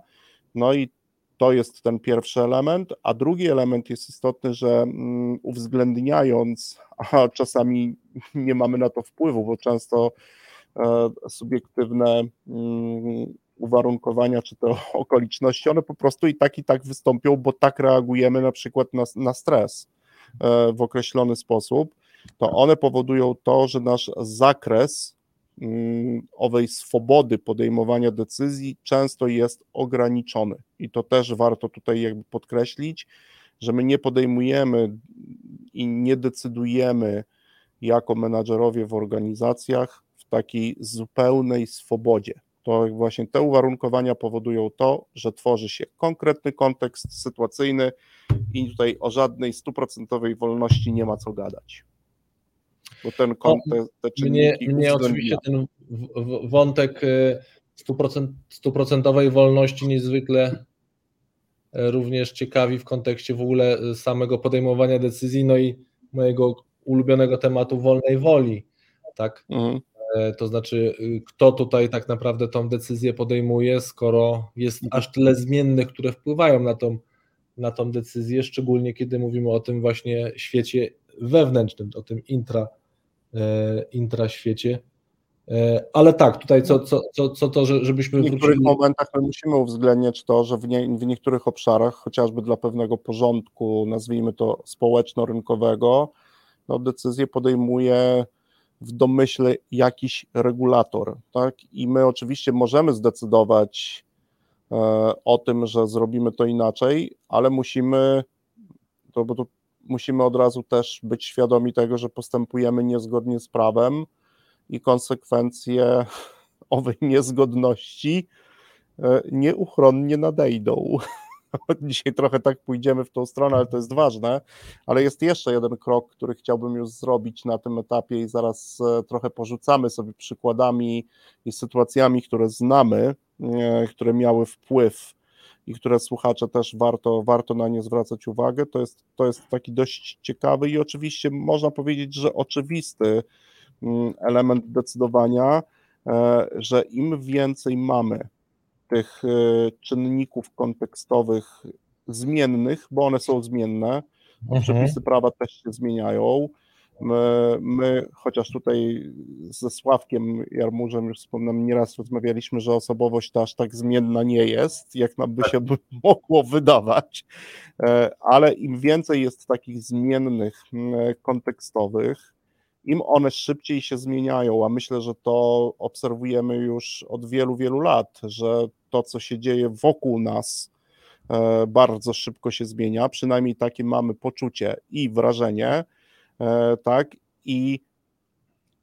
no i to jest ten pierwszy element, a drugi element jest istotny, że mm, uwzględniając, a czasami nie mamy na to wpływu, bo często e, subiektywne mm, uwarunkowania czy to okoliczności, one po prostu i tak i tak wystąpią, bo tak reagujemy na przykład na, na stres e, w określony sposób, to one powodują to, że nasz zakres mm, owej swobody podejmowania decyzji często jest ograniczony i to też warto tutaj jakby podkreślić, że my nie podejmujemy i nie decydujemy jako menadżerowie w organizacjach w takiej zupełnej swobodzie. To właśnie te uwarunkowania powodują to, że tworzy się konkretny kontekst sytuacyjny i tutaj o żadnej stuprocentowej wolności nie ma co gadać. Bo ten kontekst, te czynniki mnie, mnie oczywiście ten wątek y, stuprocentowej wolności niezwykle e, również ciekawi w kontekście w ogóle e, samego podejmowania decyzji, no i mojego ulubionego tematu wolnej woli, tak? Mhm. E, to znaczy, y, kto tutaj tak naprawdę tą decyzję podejmuje, skoro jest aż tyle zmiennych, które wpływają na tą, na tą decyzję, szczególnie kiedy mówimy o tym właśnie świecie wewnętrznym, o tym intra, intra świecie. E, ale tak, tutaj co, co, co, co to, żebyśmy W niektórych wrócili... momentach my musimy uwzględniać to, że w, nie, w niektórych obszarach, chociażby dla pewnego porządku, nazwijmy to społeczno-rynkowego, no decyzję podejmuje w domyśle jakiś regulator. Tak? I my oczywiście możemy zdecydować e, o tym, że zrobimy to inaczej, ale musimy, to, bo tu musimy od razu też być świadomi tego, że postępujemy niezgodnie z prawem i konsekwencje owej niezgodności e, nieuchronnie nadejdą. Dzisiaj trochę tak pójdziemy w tą stronę, ale to jest ważne. Ale jest jeszcze jeden krok, który chciałbym już zrobić na tym etapie i zaraz e, trochę porzucamy sobie przykładami i sytuacjami, które znamy, e, które miały wpływ i które słuchacze też warto, warto na nie zwracać uwagę. To jest, to jest taki dość ciekawy i oczywiście można powiedzieć, że oczywisty Mm, element decydowania, e, że im więcej mamy tych e, czynników kontekstowych zmiennych, bo one są zmienne, mhm. przepisy prawa też się zmieniają. My, my, chociaż tutaj ze Sławkiem Jarmurzem już wspomnę, nieraz rozmawialiśmy, że osobowość ta aż tak zmienna nie jest, jak nam by się by mogło wydawać, e, ale im więcej jest takich zmiennych kontekstowych, im one szybciej się zmieniają, a myślę, że to obserwujemy już od wielu, wielu lat, że to, co się dzieje wokół nas, e, bardzo szybko się zmienia, przynajmniej takie mamy poczucie i wrażenie, e, tak, i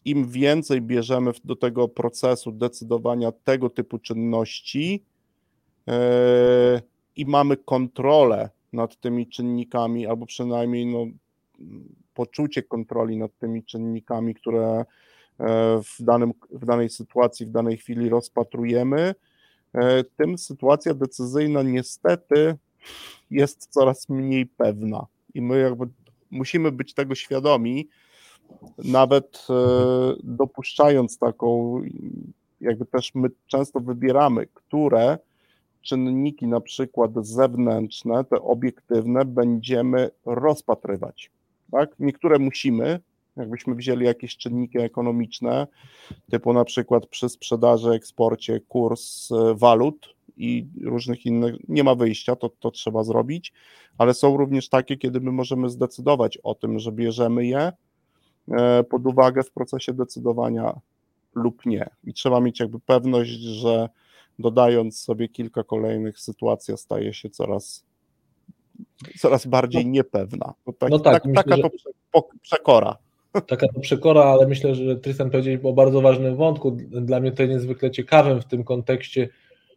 im więcej bierzemy do tego procesu decydowania tego typu czynności e, i mamy kontrolę nad tymi czynnikami, albo przynajmniej no, poczucie kontroli nad tymi czynnikami, które e, w, danym, w danej sytuacji, w danej chwili rozpatrujemy, e, tym sytuacja decyzyjna niestety jest coraz mniej pewna. I my jakby musimy być tego świadomi, nawet e, dopuszczając taką, jakby też my często wybieramy, które czynniki, na przykład zewnętrzne, te obiektywne, będziemy rozpatrywać. Tak? Niektóre musimy, jakbyśmy wzięli jakieś czynniki ekonomiczne, typu na przykład przy sprzedaży, eksporcie kurs e, walut i różnych innych, nie ma wyjścia, to, to trzeba zrobić, ale są również takie, kiedy my możemy zdecydować o tym, że bierzemy je e, pod uwagę w procesie decydowania lub nie. I trzeba mieć jakby pewność, że dodając sobie kilka kolejnych, sytuacja staje się coraz coraz bardziej no, niepewna. Tak, no tak, tak myślę, taka to przekora. Taka to przekora, ale myślę, że Tristan powiedział o bardzo ważnym wątku. Dla mnie to niezwykle ciekawym w tym kontekście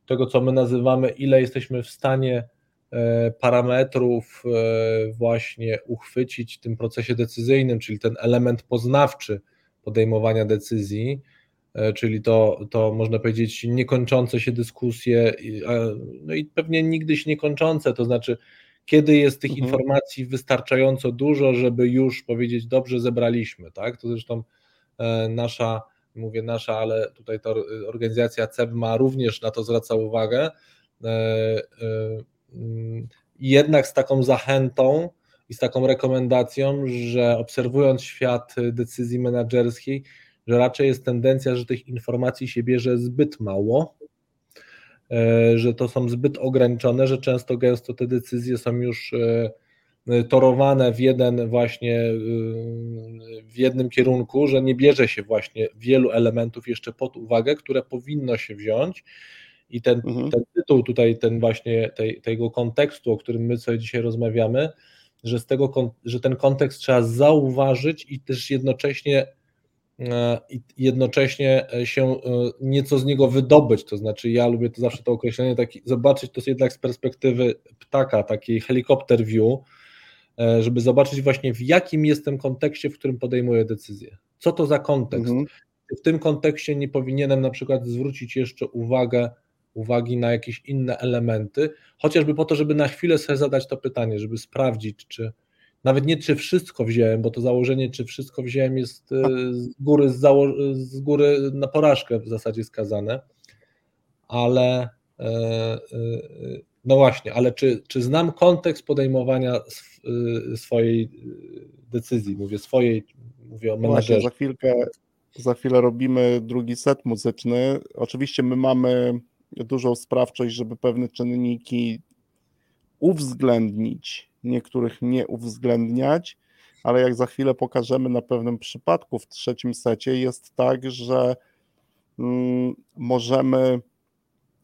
tego, co my nazywamy, ile jesteśmy w stanie e, parametrów e, właśnie uchwycić w tym procesie decyzyjnym, czyli ten element poznawczy podejmowania decyzji, e, czyli to, to można powiedzieć niekończące się dyskusje, no i pewnie nigdy się niekończące, to znaczy kiedy jest tych mhm. informacji wystarczająco dużo, żeby już powiedzieć, dobrze zebraliśmy, tak? To zresztą e, nasza, mówię nasza, ale tutaj ta organizacja CEBMA również na to zwraca uwagę. E, e, mm, jednak z taką zachętą i z taką rekomendacją, że obserwując świat decyzji menedżerskiej, że raczej jest tendencja, że tych informacji się bierze zbyt mało, że to są zbyt ograniczone, że często gęsto te decyzje są już e, torowane w jeden właśnie e, w jednym kierunku, że nie bierze się właśnie wielu elementów jeszcze pod uwagę, które powinno się wziąć i ten, mhm. ten tytuł tutaj, ten właśnie tej, tego kontekstu, o którym my sobie dzisiaj rozmawiamy, że, z tego, że ten kontekst trzeba zauważyć i też jednocześnie e, jednocześnie się nieco z niego wydobyć, to znaczy ja lubię to zawsze to określenie, taki, zobaczyć to jednak z perspektywy ptaka, takiej helikopter view, żeby zobaczyć właśnie w jakim jestem kontekście, w którym podejmuję decyzję. Co to za kontekst? Mhm. W tym kontekście nie powinienem na przykład zwrócić jeszcze uwagę uwagi na jakieś inne elementy, chociażby po to, żeby na chwilę sobie zadać to pytanie, żeby sprawdzić, czy nawet nie czy wszystko wziąłem, bo to założenie, czy wszystko wziąłem jest e, z góry, z, z góry na porażkę w zasadzie skazane, ale e, e, no właśnie, ale czy, czy znam kontekst podejmowania swojej decyzji, mówię swojej, mówię o menedżerze. Właśnie, za chwilkę, za chwilę robimy drugi set muzyczny. Oczywiście my mamy dużą sprawczość, żeby pewne czynniki uwzględnić, niektórych nie uwzględniać, ale jak za chwilę pokażemy na pewnym przypadku w trzecim secie, jest tak, że mm, możemy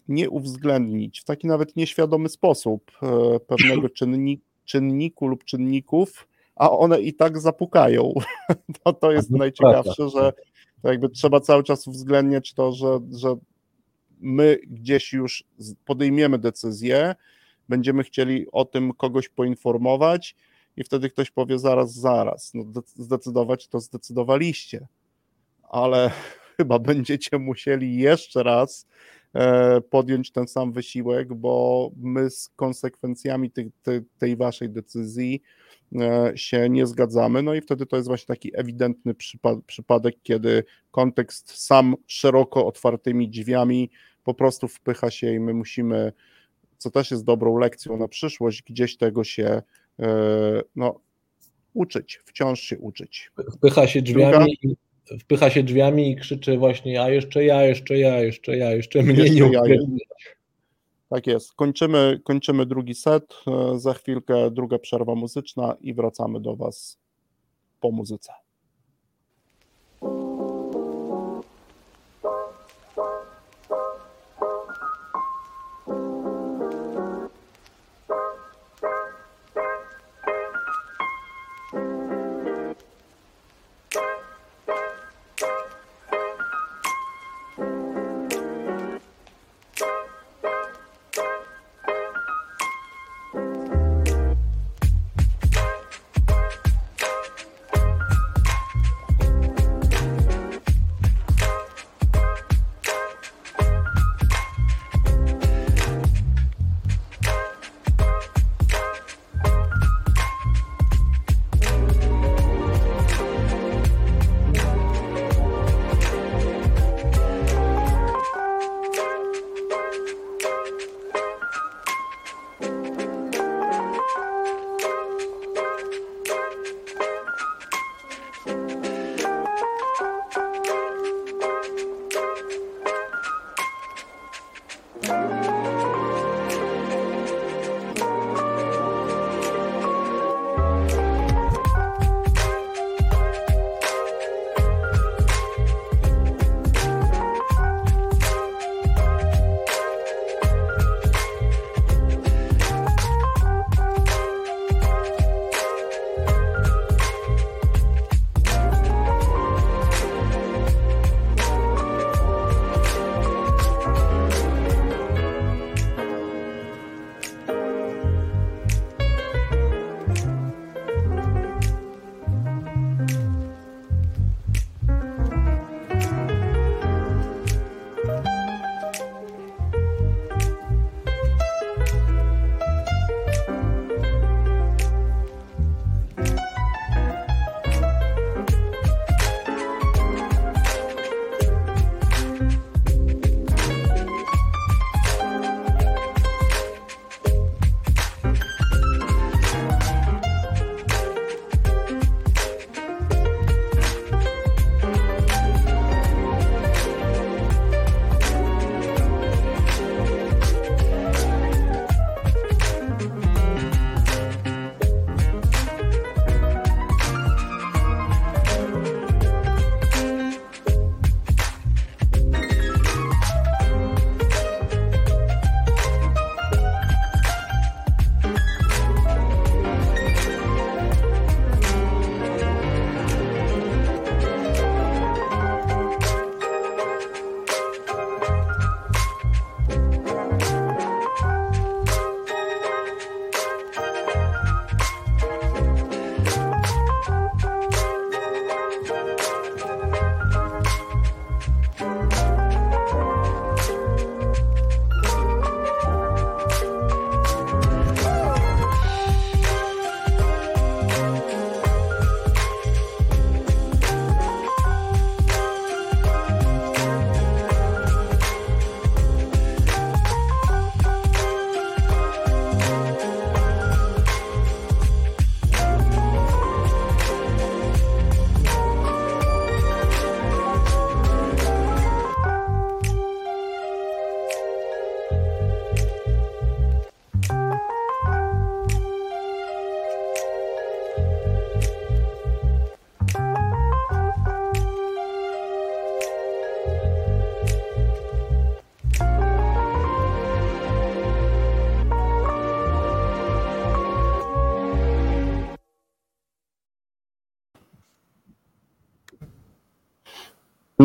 nie uwzględnić w taki nawet nieświadomy sposób e, pewnego czynnik, czynniku lub czynników, a one i tak zapukają. To, to jest najciekawsze, że jakby trzeba cały czas uwzględniać to, że, że my gdzieś już podejmiemy decyzję, będziemy chcieli o tym kogoś poinformować i wtedy ktoś powie zaraz, zaraz, no zdecydować to zdecydowaliście, ale chyba będziecie musieli jeszcze raz e, podjąć ten sam wysiłek, bo my z konsekwencjami tej, tej, tej waszej decyzji e, się nie zgadzamy. No i wtedy to jest właśnie taki ewidentny przypadek, kiedy kontekst sam szeroko otwartymi drzwiami po prostu wpycha się i my musimy, co też jest dobrą lekcją na przyszłość, gdzieś tego się e, no, uczyć, wciąż się uczyć. Wpycha się drzwiami Druga? wpycha się drzwiami i krzyczy właśnie, a jeszcze ja, jeszcze ja, jeszcze ja, jeszcze mnie jeszcze nie ja, Tak jest. Kończymy, kończymy drugi set. E, za chwilkę druga przerwa muzyczna i wracamy do Was po muzyce.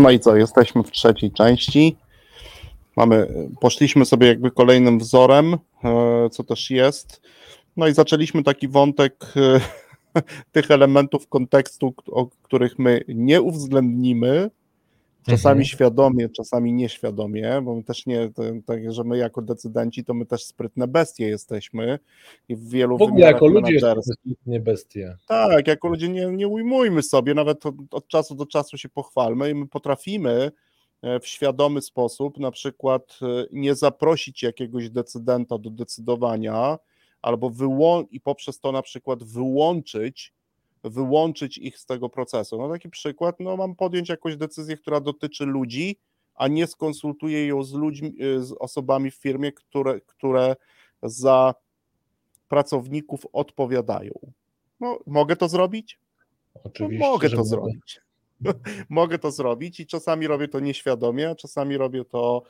No i co, jesteśmy w trzeciej części. Mamy, poszliśmy sobie jakby kolejnym wzorem, e, co też jest. No i zaczęliśmy taki wątek e, tych elementów kontekstu, o których my nie uwzględnimy, czasami mhm. świadomie, czasami nieświadomie, bo my też nie, tak, że my jako decydenci, to my też sprytne bestie jesteśmy i w wielu w ogóle jako ludzie nie bestie. Tak, jako ludzie nie, nie ujmujmy sobie, nawet od, od czasu do czasu się pochwalmy i my potrafimy e, w świadomy sposób na przykład e, nie zaprosić jakiegoś decydenta do decydowania, albo wyłą- i poprzez to na przykład wyłączyć wyłączyć ich z tego procesu. No taki przykład, no mam podjąć jakąś decyzję, która dotyczy ludzi, a nie skonsultuję ją z ludźmi, y, z osobami w firmie, które, które za pracowników odpowiadają. No, mogę to zrobić? Oczywiście. No, mogę to zrobić. mogę to zrobić i czasami robię to nieświadomie, a czasami robię to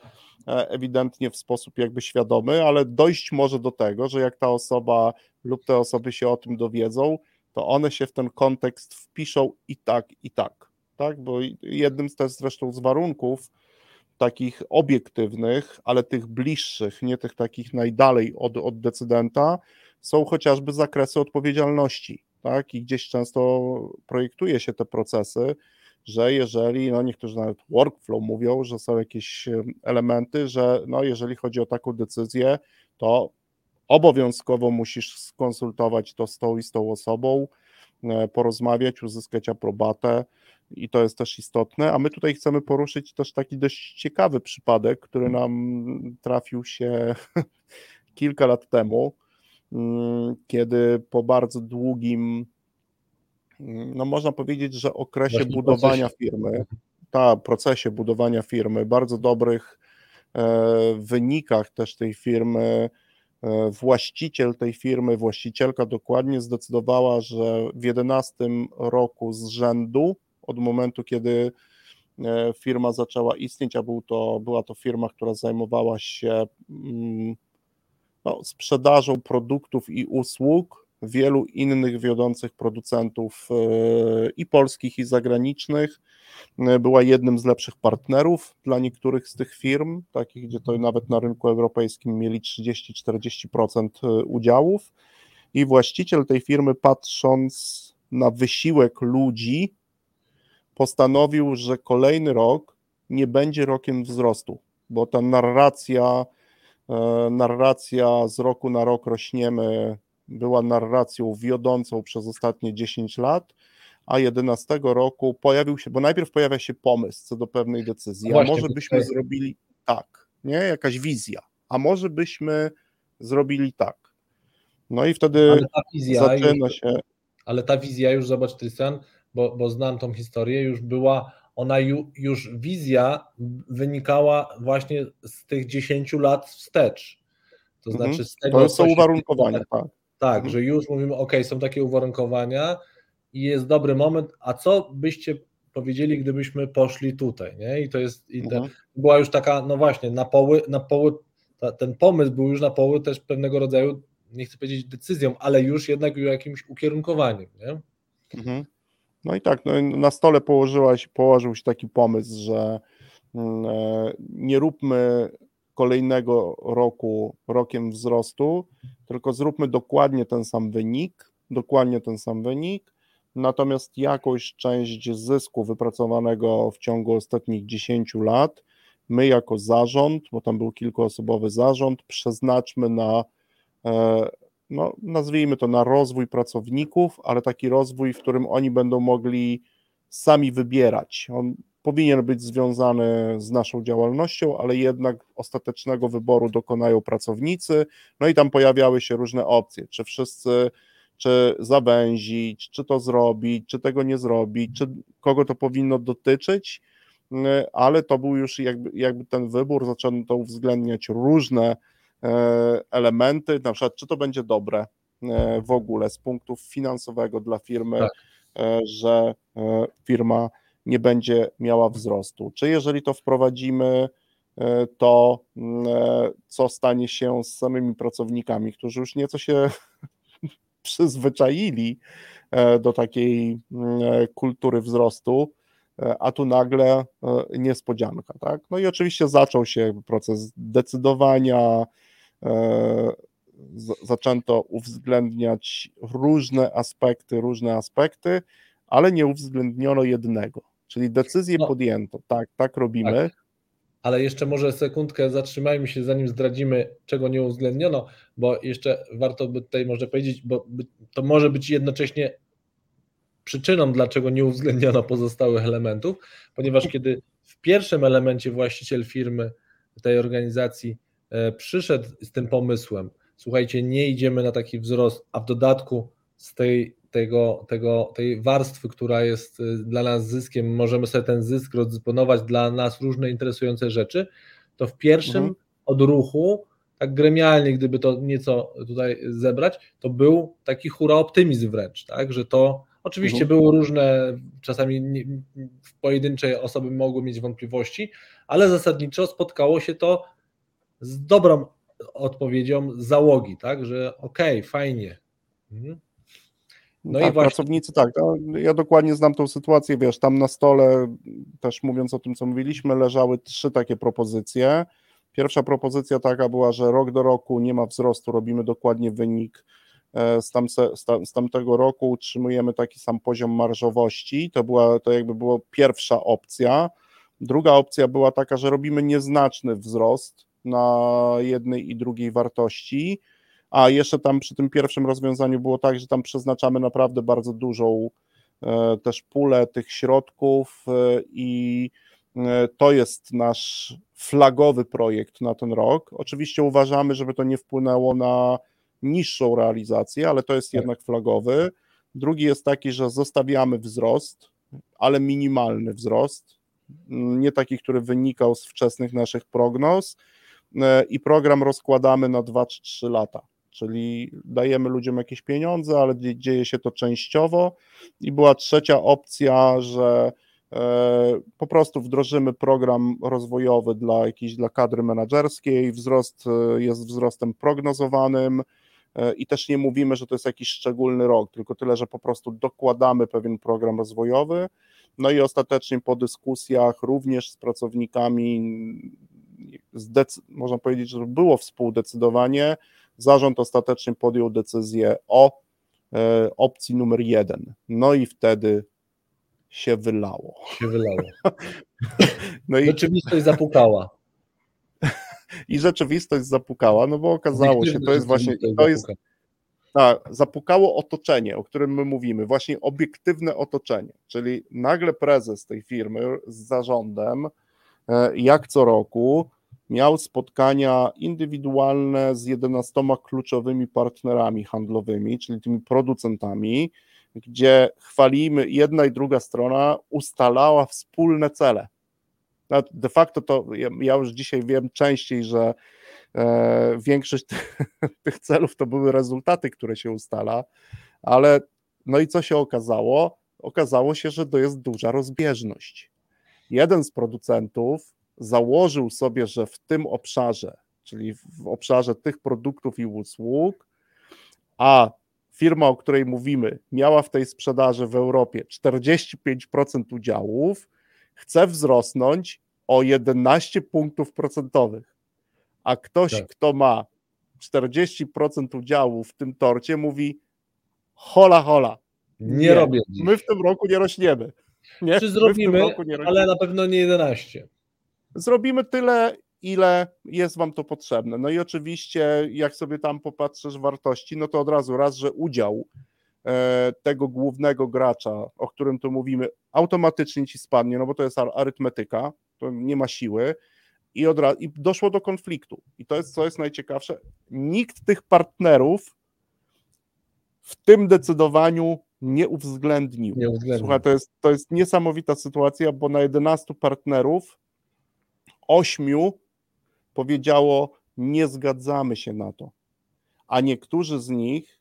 e, ewidentnie w sposób jakby świadomy, ale dojść może do tego, że jak ta osoba lub te osoby się o tym dowiedzą, to one się w ten kontekst wpiszą i tak, i tak. tak? Bo jednym z też zresztą z warunków takich obiektywnych, ale tych bliższych, nie tych takich najdalej od, od decydenta, są chociażby zakresy odpowiedzialności. Tak? I gdzieś często projektuje się te procesy, że jeżeli, no niektórzy nawet workflow mówią, że są jakieś elementy, że no jeżeli chodzi o taką decyzję, to obowiązkowo musisz skonsultować to z tą i z tą osobą, e, porozmawiać, uzyskać aprobatę i to jest też istotne, a my tutaj chcemy poruszyć też taki dość ciekawy przypadek, który nam trafił się kilka lat temu, mm, kiedy po bardzo długim, mm, no można powiedzieć, że okresie Właśnie budowania procesie. firmy, ta procesie budowania firmy, bardzo dobrych e, wynikach też tej firmy, właściciel tej firmy, właścicielka dokładnie zdecydowała, że w 11 roku z rzędu, od momentu kiedy e, firma zaczęła istnieć, a był to, była to firma, która zajmowała się mm, no, sprzedażą produktów i usług wielu innych wiodących producentów e, i polskich, i zagranicznych, E, była jednym z lepszych partnerów dla niektórych z tych firm, takich, gdzie to nawet na rynku europejskim mieli 30-40% e, udziałów. I właściciel tej firmy, patrząc na wysiłek ludzi, postanowił, że kolejny rok nie będzie rokiem wzrostu, bo ta narracja, narracja z roku na rok rośniemy była narracją wiodącą przez ostatnie 10 lat a 11 roku pojawił się, bo najpierw pojawia się pomysł co do pewnej decyzji, właśnie, a może byśmy tutaj... zrobili tak, nie? Jakaś wizja, a może byśmy zrobili tak. No i wtedy zaczyna już, się. Ale ta wizja już, zobacz Tristan, bo, bo znam tą historię, już była, ona ju, już wizja wynikała właśnie z tych 10 lat wstecz. To mhm. znaczy z tego. To są uwarunkowania, tak. Tak, mhm. że już mówimy, ok, są takie uwarunkowania, i jest dobry moment, a co byście powiedzieli, gdybyśmy poszli tutaj, nie? I to jest, i te, mhm. była już taka, no właśnie, na poły, na poły ta, ten pomysł był już na poły też pewnego rodzaju, nie chcę powiedzieć decyzją, ale już jednak jakimś ukierunkowaniem, nie? Mhm. No i tak, no na stole położyłaś, położył się taki pomysł, że mm, e, nie róbmy kolejnego roku rokiem wzrostu, tylko zróbmy dokładnie ten sam wynik, dokładnie ten sam wynik, natomiast jakąś część zysku wypracowanego w ciągu ostatnich 10 lat my jako zarząd, bo tam był kilkuosobowy zarząd, przeznaczmy na, e, no, nazwijmy to na rozwój pracowników, ale taki rozwój, w którym oni będą mogli sami wybierać. On powinien być związany z naszą działalnością, ale jednak ostatecznego wyboru dokonają pracownicy. No i tam pojawiały się różne opcje, czy wszyscy czy zawęzić, czy to zrobić, czy tego nie zrobić, czy kogo to powinno dotyczyć, ale to był już jakby, jakby ten wybór, zaczęto uwzględniać różne e, elementy, na przykład czy to będzie dobre e, w ogóle z punktu finansowego dla firmy, tak. E, że firma nie będzie miała wzrostu. Czy jeżeli to wprowadzimy, to co stanie się z samymi pracownikami, którzy już nieco się przyzwyczaili e, do takiej mm, e, kultury wzrostu, a tu nagle niespodzianka. Tak? No i oczywiście zaczął się proces decydowania, zaczęto uwzględniać różne aspekty, różne aspekty, ale nie uwzględniono jednego, czyli decyzję no, podjęto, tak, tak robimy. Tak. Ale jeszcze może sekundkę zatrzymajmy się, zanim zdradzimy, czego nie uwzględniono, bo jeszcze warto by tutaj może powiedzieć, bo to może być jednocześnie przyczyną, dlaczego nie uwzględniono pozostałych elementów, ponieważ kiedy w pierwszym elemencie właściciel firmy tej organizacji e, przyszedł z tym pomysłem, słuchajcie, nie idziemy na taki wzrost, a w dodatku z tej, tego, tego, tej warstwy, która jest y, dla nas zyskiem, możemy sobie ten zysk rozdysponować dla nas różne interesujące rzeczy, to w pierwszym mhm. odruchu, tak gremialnie, gdyby to nieco tutaj zebrać, to był taki hura optymizm wręcz, tak, że to oczywiście mhm. były różne, czasami nie, pojedyncze osoby mogły mieć wątpliwości, ale zasadniczo spotkało się to z dobrą odpowiedzią załogi, tak, że okej, okay, fajnie. No tak, i właśnie... pracownicy tak, no, ja dokładnie znam tą sytuację, wiesz, tam na stole, też mówiąc o tym, co mówiliśmy, leżały trzy takie propozycje. Pierwsza propozycja taka była, że rok do roku nie ma wzrostu, robimy dokładnie wynik e, z, z tamtego roku, utrzymujemy taki sam poziom marżowości, to była, to jakby była pierwsza opcja. Druga opcja była taka, że robimy nieznaczny wzrost, na jednej i drugiej wartości. A jeszcze tam przy tym pierwszym rozwiązaniu było tak, że tam przeznaczamy naprawdę bardzo dużą e, też pulę tych środków e, i e, to jest nasz flagowy projekt na ten rok. Oczywiście uważamy, żeby to nie wpłynęło na niższą realizację, ale to jest tak. jednak flagowy. Drugi jest taki, że zostawiamy wzrost, ale minimalny wzrost, nie taki, który wynikał z wczesnych naszych prognoz i program rozkładamy na 2 czy 3 lata. Czyli dajemy ludziom jakieś pieniądze, ale dzieje się to częściowo. I była trzecia opcja, że e, po prostu wdrożymy program rozwojowy dla jakiejś dla kadry menedżerskiej. Wzrost e, jest wzrostem prognozowanym i też nie mówimy, że to jest jakiś szczególny rok, tylko tyle, że po prostu dokładamy pewien program rozwojowy. No i ostatecznie po dyskusjach również z pracownikami można powiedzieć, że było współdecydowanie, zarząd ostatecznie podjął decyzję o e, opcji numer jeden. No i wtedy się wylało. Się wylało. No i... Rzeczywistość zapukała. I rzeczywistość zapukała, no bo okazało się, to jest właśnie, to jest, tak, zapukało otoczenie, o którym my mówimy, właśnie obiektywne otoczenie, czyli nagle prezes tej firmy z zarządem, e, jak co roku, miał spotkania indywidualne z 11 kluczowymi partnerami handlowymi, czyli tymi producentami, gdzie chwalimy, jedna i druga strona ustalała wspólne cele. De facto to ja już dzisiaj wiem częściej, że e, większość tych celów to były rezultaty, które się ustala, ale no i co się okazało? Okazało się, że to jest duża rozbieżność. Jeden z producentów założył sobie, że w tym obszarze, czyli w obszarze tych produktów i usług, a firma, o której mówimy, miała w tej sprzedaży w Europie 45% udziałów, chce wzrosnąć o 11 punktów procentowych. A ktoś, tak. kto ma 40% udziału w tym torcie, mówi: hola, hola. Nie, nie robię. My w tym roku nie rośniemy. Nie? Czy zrobimy, ale na pewno nie 11 zrobimy tyle, ile jest Wam to potrzebne. No i oczywiście, jak sobie tam popatrzysz wartości, no to od razu raz, że udział e, tego głównego gracza, o którym tu mówimy, automatycznie ci spadnie, no bo to jest arytmetyka, to nie ma siły. I, od razu, I doszło do konfliktu. I to jest, co jest najciekawsze, nikt tych partnerów w tym decydowaniu nie uwzględnił. Nie uwzględnił. Słuchaj, to jest, to jest niesamowita sytuacja, bo na 11 partnerów ośmiu powiedziało: Nie zgadzamy się na to. A niektórzy z nich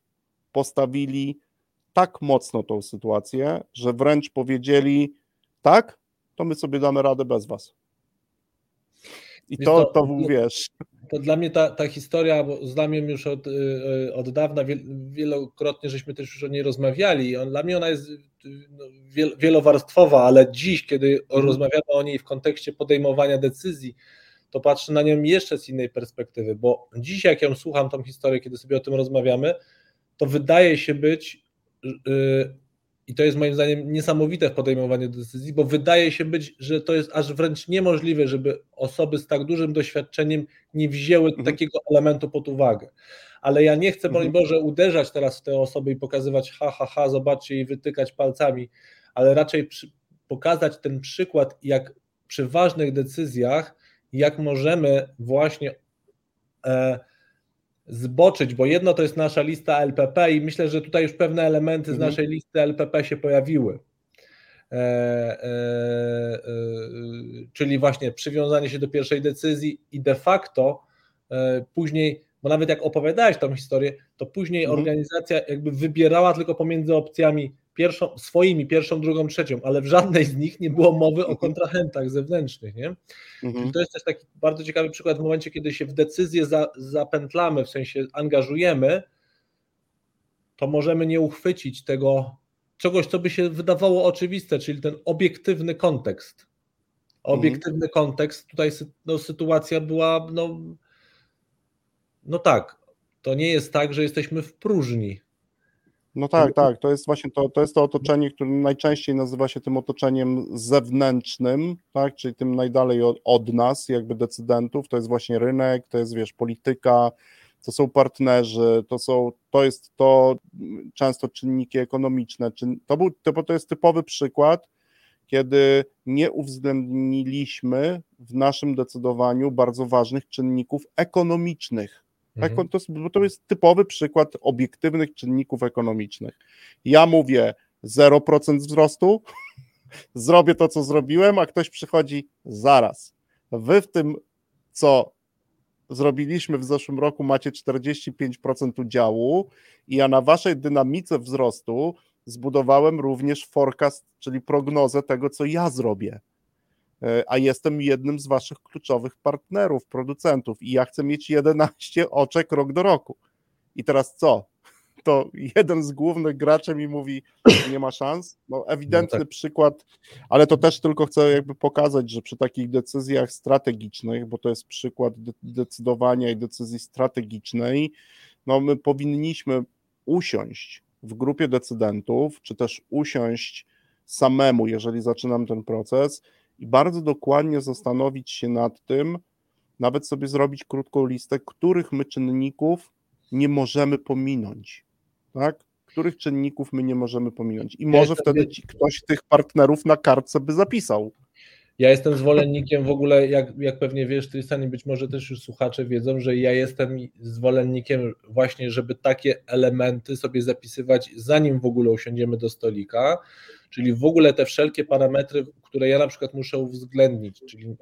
postawili tak mocno tą sytuację, że wręcz powiedzieli: Tak, to my sobie damy radę bez was. I to, to, to wiesz. To dla mnie ta, ta historia, bo znam ją już od, y, od dawna, wielokrotnie żeśmy też już o niej rozmawiali. Dla mnie ona jest wielowarstwowa, ale dziś, kiedy Mhm. rozmawiamy o niej w kontekście podejmowania decyzji, to patrzę na nią jeszcze z innej perspektywy, bo dziś, jak ją słucham, tą historię, kiedy sobie o tym rozmawiamy, to wydaje się być, yy, i to jest moim zdaniem niesamowite w podejmowaniu decyzji, bo wydaje się być, że to jest aż wręcz niemożliwe, żeby osoby z tak dużym doświadczeniem nie wzięły Mhm. takiego elementu pod uwagę. Ale ja nie chcę, broń Mhm. Boże, uderzać teraz w te osoby i pokazywać ha, ha, ha, zobaczcie i wytykać palcami, ale raczej przy, pokazać ten przykład, jak przy ważnych decyzjach, jak możemy właśnie e, zboczyć, bo jedno to jest nasza lista LPP i myślę, że tutaj już pewne elementy z Mhm. naszej listy LPP się pojawiły. E, e, e, czyli właśnie przywiązanie się do pierwszej decyzji i de facto e, później, bo nawet jak opowiadałeś tą historię, to później Mhm. organizacja jakby wybierała tylko pomiędzy opcjami pierwszą, swoimi, pierwszą, drugą, trzecią, ale w żadnej z nich nie było mowy o Mhm. kontrahentach zewnętrznych, nie? Mhm. To jest też taki bardzo ciekawy przykład w momencie, kiedy się w decyzję za, zapętlamy, w sensie angażujemy, to możemy nie uchwycić tego czegoś, co by się wydawało oczywiste, czyli ten obiektywny kontekst. Obiektywny kontekst, tutaj sy- no, sytuacja była, no, no tak, to nie jest tak, że jesteśmy w próżni. No tak, tak. To jest właśnie to, to jest to otoczenie, które najczęściej nazywa się tym otoczeniem zewnętrznym, tak, czyli tym najdalej od, od nas, jakby decydentów. To jest właśnie rynek, to jest wiesz, polityka, to są partnerzy, to są, to jest to często czynniki ekonomiczne. Czyn, to, był, to, to jest typowy przykład, kiedy nie uwzględniliśmy w naszym decydowaniu bardzo ważnych czynników ekonomicznych. Tak, Mhm. to, jest- bo to jest typowy przykład obiektywnych czynników ekonomicznych. Ja mówię 0% wzrostu, zrobię to, co zrobiłem, a ktoś przychodzi zaraz. Wy w tym, co zrobiliśmy w zeszłym roku, macie 45% udziału i ja na waszej dynamice wzrostu zbudowałem również forecast, czyli prognozę tego, co ja zrobię. E, A jestem jednym z waszych kluczowych partnerów, producentów i ja chcę mieć 11 oczek rok do roku. I teraz co? To jeden z głównych graczy mi mówi, nie ma szans. No ewidentny No tak. przykład, ale to też tylko chcę jakby pokazać, że przy takich decyzjach strategicznych, bo to jest przykład de- decydowania i decyzji strategicznej, no my powinniśmy usiąść w grupie decydentów, czy też usiąść samemu, jeżeli zaczynam ten proces i bardzo dokładnie zastanowić się nad tym, nawet sobie zrobić krótką listę, których my czynników nie możemy pominąć, tak? Których czynników my nie możemy pominąć. I może wtedy ci, ktoś tych partnerów na kartce by zapisał. Ja jestem zwolennikiem w ogóle, jak, jak pewnie wiesz, Tristan, i być może też już słuchacze wiedzą, że ja jestem zwolennikiem właśnie, żeby takie elementy sobie zapisywać, zanim w ogóle usiądziemy do stolika, czyli w ogóle te wszelkie parametry, które ja na przykład muszę uwzględnić, czyli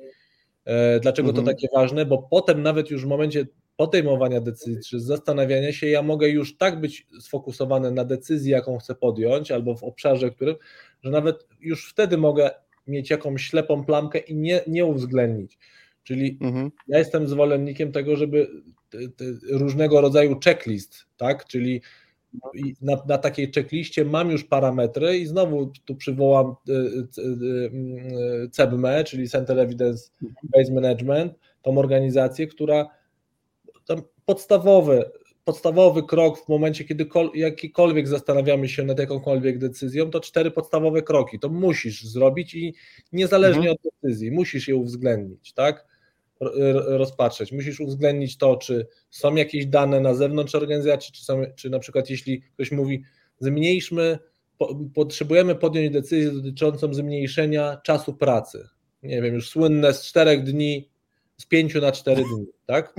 e, dlaczego Mhm. to takie ważne, bo potem nawet już w momencie podejmowania decyzji, czy zastanawiania się, ja mogę już tak być sfokusowany na decyzji, jaką chcę podjąć, albo w obszarze, którym, że nawet już wtedy mogę mieć jakąś ślepą plamkę i nie, nie uwzględnić. Czyli Mhm. ja jestem zwolennikiem tego, żeby te, te różnego rodzaju checklist, tak? Czyli na, na takiej checkliście mam już parametry i znowu tu przywołam y, y, y, CEBME, czyli Center Evidence Based Management, tą organizację, która tam podstawowy, krok w momencie, kiedy kol, jakikolwiek zastanawiamy się nad jakąkolwiek decyzją, to cztery podstawowe kroki. To musisz zrobić i niezależnie Mhm. od decyzji, musisz je uwzględnić, tak? Rozpatrzeć. Musisz uwzględnić to, czy są jakieś dane na zewnątrz organizacji, czy, są, czy na przykład jeśli ktoś mówi, zmniejszmy, po, potrzebujemy podjąć decyzję dotyczącą zmniejszenia czasu pracy. Nie wiem, już słynne z czterech dni, z pięciu na cztery dni, tak?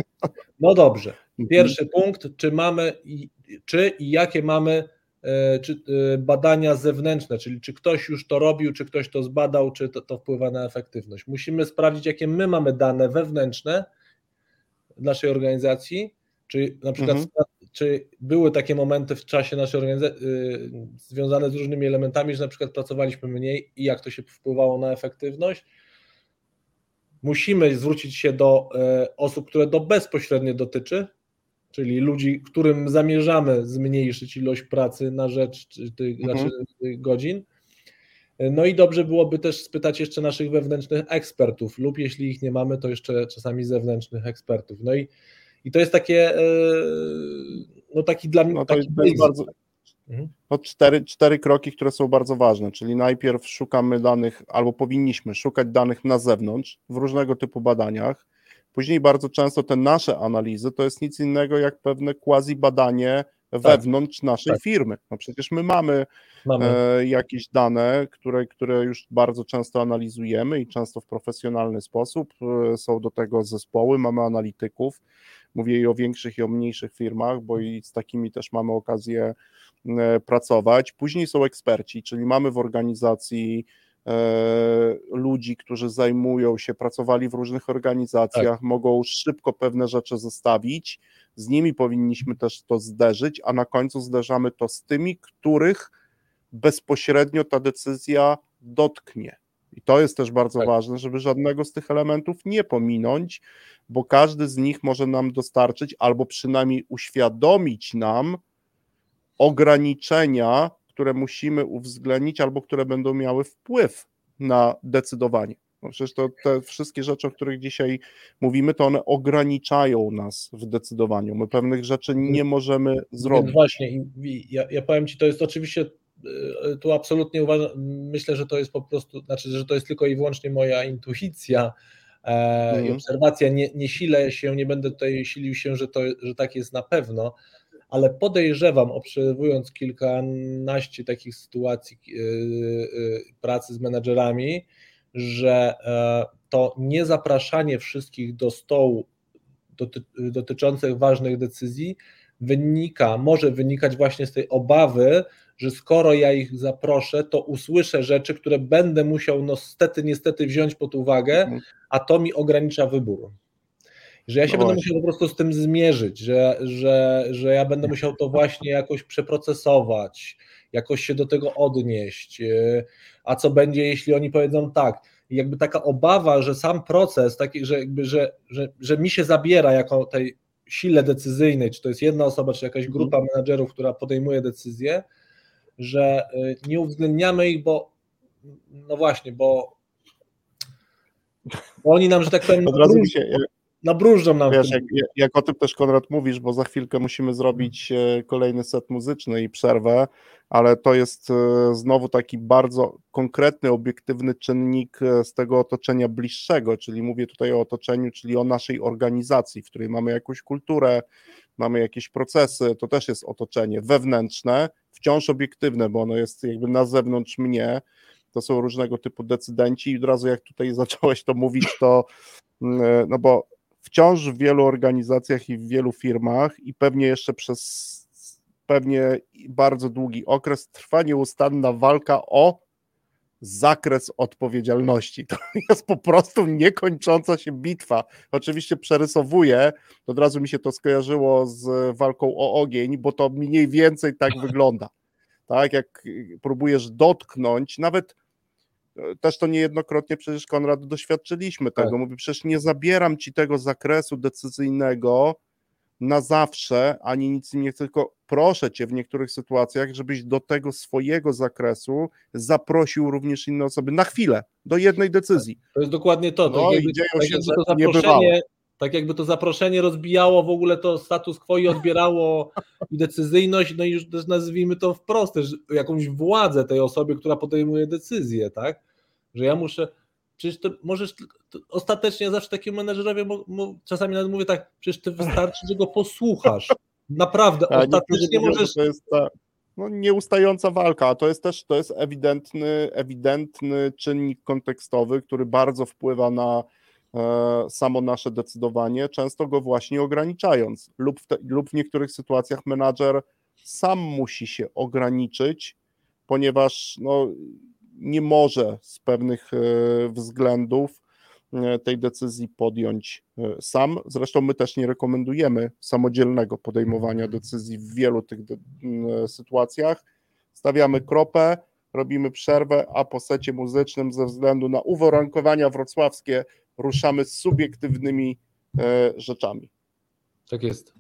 No dobrze. Pierwszy punkt, czy mamy, czy i jakie mamy e, czy, e, badania zewnętrzne, czyli czy ktoś już to robił, czy ktoś to zbadał, czy to, to wpływa na efektywność. Musimy sprawdzić, jakie my mamy dane wewnętrzne naszej organizacji, czy na przykład Mhm. czy były takie momenty w czasie naszej organizacji y, związane z różnymi elementami, że na przykład pracowaliśmy mniej i jak to się wpływało na efektywność. Musimy zwrócić się do e, osób, które to bezpośrednio dotyczy, czyli ludzi, którym zamierzamy zmniejszyć ilość pracy na rzecz tych, Mhm. znaczy, tych godzin. No i dobrze byłoby też spytać jeszcze naszych wewnętrznych ekspertów, lub jeśli ich nie mamy, to jeszcze czasami zewnętrznych ekspertów. No i, i to jest takie, e, no taki dla mnie. No to jest bardzo. Mhm. No cztery, cztery kroki, które są bardzo ważne, czyli najpierw szukamy danych, albo powinniśmy szukać danych na zewnątrz w różnego typu badaniach. Później bardzo często te nasze analizy to jest nic innego jak pewne quasi badanie tak. wewnątrz naszej tak. firmy. No przecież my mamy, mamy. E, jakieś dane, które, które już bardzo często analizujemy i często w profesjonalny sposób. E, są do tego zespoły, mamy analityków. Mówię i o większych i o mniejszych firmach, bo i z takimi też mamy okazję e, pracować. Później są eksperci, czyli mamy w organizacji E, ludzi, którzy zajmują się, pracowali w różnych organizacjach, tak. mogą szybko pewne rzeczy zostawić. Z nimi powinniśmy też to zderzyć, a na końcu zderzamy to z tymi, których bezpośrednio ta decyzja dotknie. I to jest też bardzo tak. ważne, żeby żadnego z tych elementów nie pominąć, bo każdy z nich może nam dostarczyć albo przynajmniej uświadomić nam ograniczenia które musimy uwzględnić albo które będą miały wpływ na decydowanie. No przecież to te wszystkie rzeczy, o których dzisiaj mówimy, to one ograniczają nas w decydowaniu. My pewnych rzeczy nie możemy zrobić. Więc właśnie, ja, ja powiem Ci, to jest oczywiście tu absolutnie uważam, myślę, że to jest po prostu, znaczy, że to jest tylko i wyłącznie moja intuicja e, mhm. i obserwacja. Nie, nie silę się, nie będę tutaj silił się, że, to, że tak jest na pewno, ale podejrzewam, obserwując kilkanaście takich sytuacji e, e, pracy z menedżerami, że to niezapraszanie wszystkich do stołu doty dotyczących ważnych decyzji wynika, może wynikać właśnie z tej obawy, że skoro ja ich zaproszę, to usłyszę rzeczy, które będę musiał no stety, niestety wziąć pod uwagę, mhm. a to mi ogranicza wybór że ja się no będę musiał po prostu z tym zmierzyć, że, że, że ja będę musiał to właśnie jakoś przeprocesować, jakoś się do tego odnieść. E, a co będzie, jeśli oni powiedzą tak? I jakby taka obawa, że sam proces, taki, że, jakby, że, że, że mi się zabiera jako tej sile decyzyjnej, czy to jest jedna osoba, czy jakaś grupa mhm. menadżerów, która podejmuje decyzję, że e, nie uwzględniamy ich, bo no właśnie, bo, bo oni nam, że tak powiem, od razu mi się, nabróżdżą nam. Wiesz, jak, jak, o tym też Konrad mówisz, bo za chwilkę musimy zrobić e, kolejny set muzyczny i przerwę, ale to jest e, znowu taki bardzo konkretny, obiektywny czynnik e, z tego otoczenia bliższego, czyli mówię tutaj o otoczeniu, czyli o naszej organizacji, w której mamy jakąś kulturę, mamy jakieś procesy, to też jest otoczenie wewnętrzne, wciąż obiektywne, bo ono jest jakby na zewnątrz mnie, to są różnego typu decydenci i od razu jak tutaj zacząłeś to mówić, to mm, no bo wciąż w wielu organizacjach i w wielu firmach i pewnie jeszcze przez pewnie bardzo długi okres trwa nieustanna walka o zakres odpowiedzialności. To jest po prostu niekończąca się bitwa. Oczywiście przerysowuję, od razu mi się to skojarzyło z walką o ogień, bo to mniej więcej tak wygląda. Tak, jak próbujesz dotknąć, nawet też to niejednokrotnie przecież Konrad doświadczyliśmy tego. Tak. Mówię, przecież nie zabieram ci tego zakresu decyzyjnego na zawsze, ani nic nie chcę, tylko proszę cię w niektórych sytuacjach, żebyś do tego swojego zakresu zaprosił również inne osoby na chwilę, do jednej decyzji. To jest dokładnie to. No, tak jakby, tak się, jakby to zaproszenie, tak jakby to zaproszenie rozbijało w ogóle to status quo i odbierało decyzyjność, no i już też nazwijmy to wprost, też jakąś władzę tej osoby, która podejmuje decyzję, tak? Że ja muszę, przecież to możesz, ostatecznie zawsze takiemu menedżerowi czasami nawet mówię tak, przecież ty wystarczy, że go posłuchasz. Naprawdę, A, ostatecznie możesz... To jest ta no, nieustająca walka, a to jest też to jest ewidentny, ewidentny czynnik kontekstowy, który bardzo wpływa na E, samo nasze decydowanie, często go właśnie ograniczając, lub w, te, lub w niektórych sytuacjach menadżer sam musi się ograniczyć, ponieważ no, nie może z pewnych e, względów tej decyzji podjąć sam. Zresztą my też nie rekomendujemy samodzielnego podejmowania decyzji w wielu tych sytuacjach. Stawiamy kropę, robimy przerwę, a po secie muzycznym ze względu na uwarunkowania wrocławskie ruszamy z subiektywnymi e, rzeczami. Tak jest.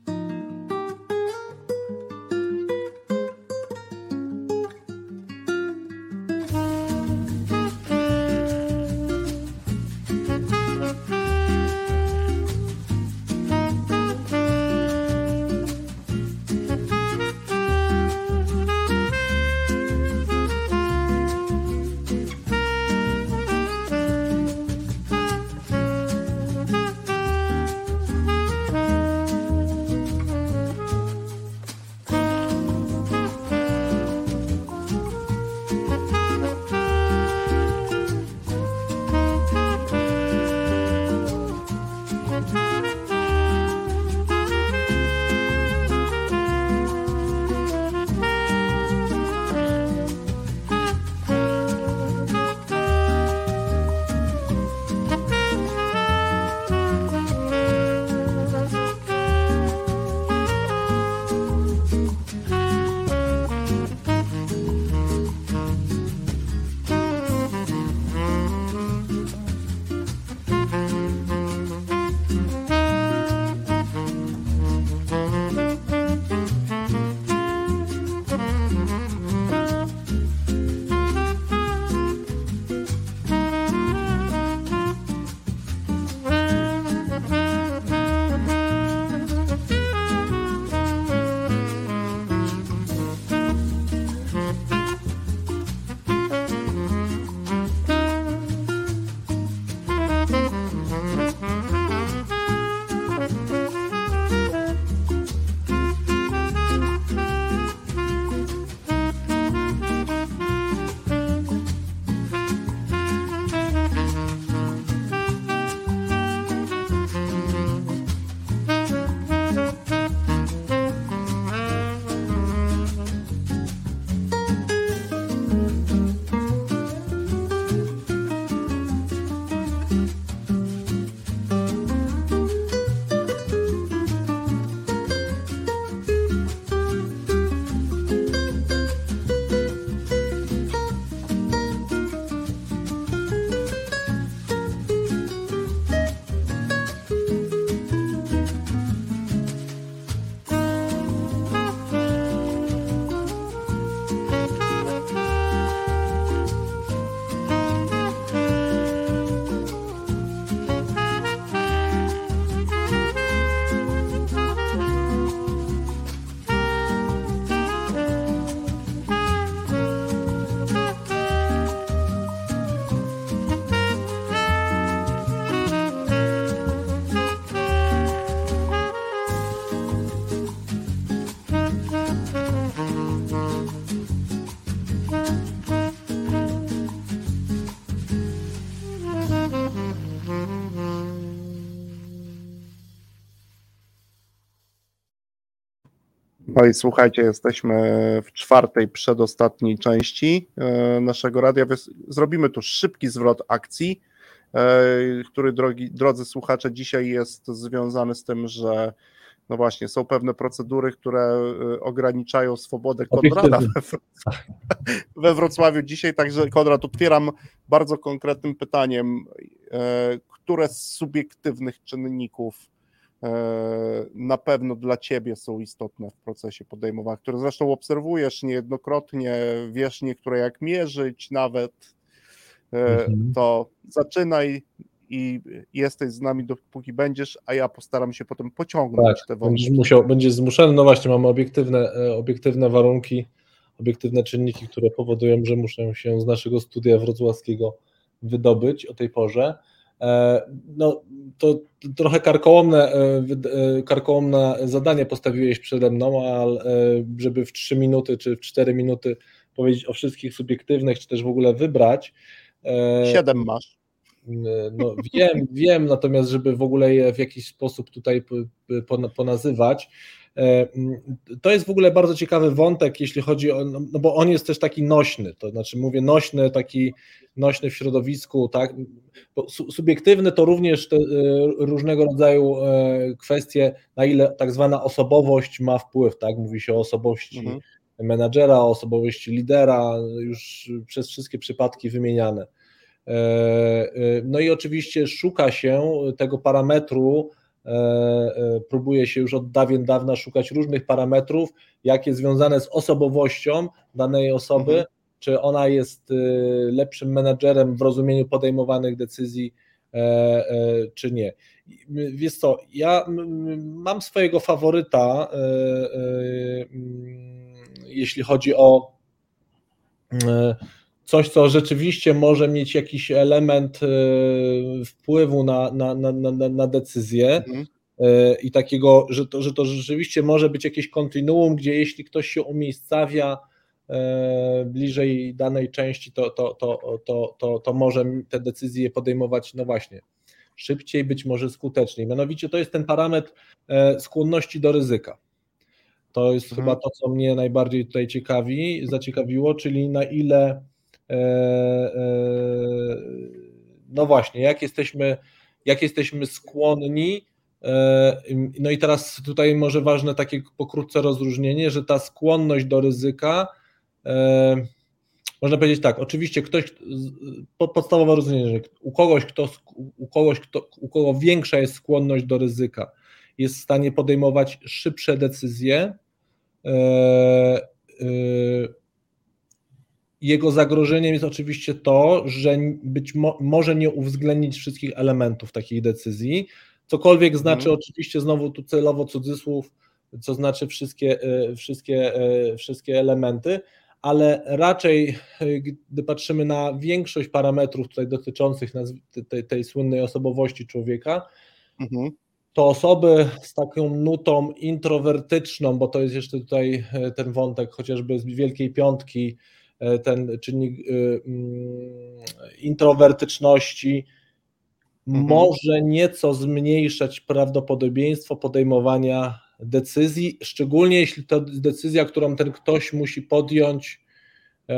I słuchajcie, jesteśmy w czwartej, przedostatniej części e, naszego radia. Zrobimy tu szybki zwrot akcji, e, który, drogi, drodzy słuchacze, dzisiaj jest związany z tym, że no właśnie, są pewne procedury, które e, ograniczają swobodę Konrada we, Wrocławiu dzisiaj. Także Konrad, otwieram bardzo konkretnym pytaniem, które z subiektywnych czynników na pewno dla ciebie są istotne w procesie podejmowania, które zresztą obserwujesz niejednokrotnie, wiesz niektóre jak mierzyć nawet, e, mhm. to zaczynaj i jesteś z nami dopóki będziesz, a ja postaram się potem pociągnąć tak, te wątki. Będziesz, musiał, będziesz zmuszony, no właśnie mamy obiektywne, e, obiektywne warunki, obiektywne czynniki, które powodują, że muszę się z naszego studia wrocławskiego wydobyć o tej porze. E, no, to trochę karkołomne, e, e, karkołomne zadanie postawiłeś przede mną, ale żeby w 3 minuty czy w 4 minuty powiedzieć o wszystkich subiektywnych, czy też w ogóle wybrać. Siedem masz. No, wiem, wiem, natomiast żeby w ogóle je w jakiś sposób tutaj ponazywać, to jest w ogóle bardzo ciekawy wątek, jeśli chodzi o, no bo on jest też taki nośny, to znaczy mówię nośny, taki nośny w środowisku, tak, subiektywny to również te, e, różnego rodzaju e, kwestie, na ile tak zwana osobowość ma wpływ, tak, mówi się o osobowości mhm. menadżera, o osobowości lidera, już przez wszystkie przypadki wymieniane. E, no i oczywiście szuka się tego parametru, próbuje się już od dawien dawna szukać różnych parametrów, jakie związane z osobowością danej osoby, mhm czy ona jest y, lepszym menedżerem w rozumieniu podejmowanych decyzji, e, e, czy nie. Wiesz co, ja mam swojego faworyta, e, jeśli chodzi o coś, co rzeczywiście może mieć jakiś element wpływu na, na, na, na, na decyzję. Mhm. I takiego, że to, że to rzeczywiście może być jakieś kontinuum, gdzie jeśli ktoś się umiejscawia E, bliżej danej części, to, to, to, to, to, to może te decyzje podejmować, no właśnie, szybciej, być może skuteczniej. Mianowicie to jest ten parametr e, skłonności do ryzyka. To jest mhm. chyba to, co mnie najbardziej tutaj ciekawi, zaciekawiło, czyli na ile e, no właśnie, jak jesteśmy, jak jesteśmy skłonni no i teraz tutaj może ważne takie pokrótce rozróżnienie, że ta skłonność do ryzyka E, można powiedzieć tak, oczywiście ktoś, podstawowe rozumienie, że u kogoś, kto, u kogoś kto, u kogo większa jest skłonność do ryzyka, jest w stanie podejmować szybsze decyzje, e, e, jego zagrożeniem jest oczywiście to, że być mo może nie uwzględnić wszystkich elementów takiej decyzji, cokolwiek znaczy hmm. oczywiście znowu tu celowo cudzysłów, co znaczy wszystkie, wszystkie, wszystkie elementy, ale raczej, gdy patrzymy na większość parametrów tutaj dotyczących tej, tej słynnej osobowości człowieka, mhm. to osoby z taką nutą introwertyczną, bo to jest jeszcze tutaj ten wątek chociażby z Wielkiej Piątki, ten czynnik mm, introwertyczności, mhm. może nieco zmniejszać prawdopodobieństwo podejmowania decyzji, szczególnie jeśli to decyzja, którą ten ktoś musi podjąć, e,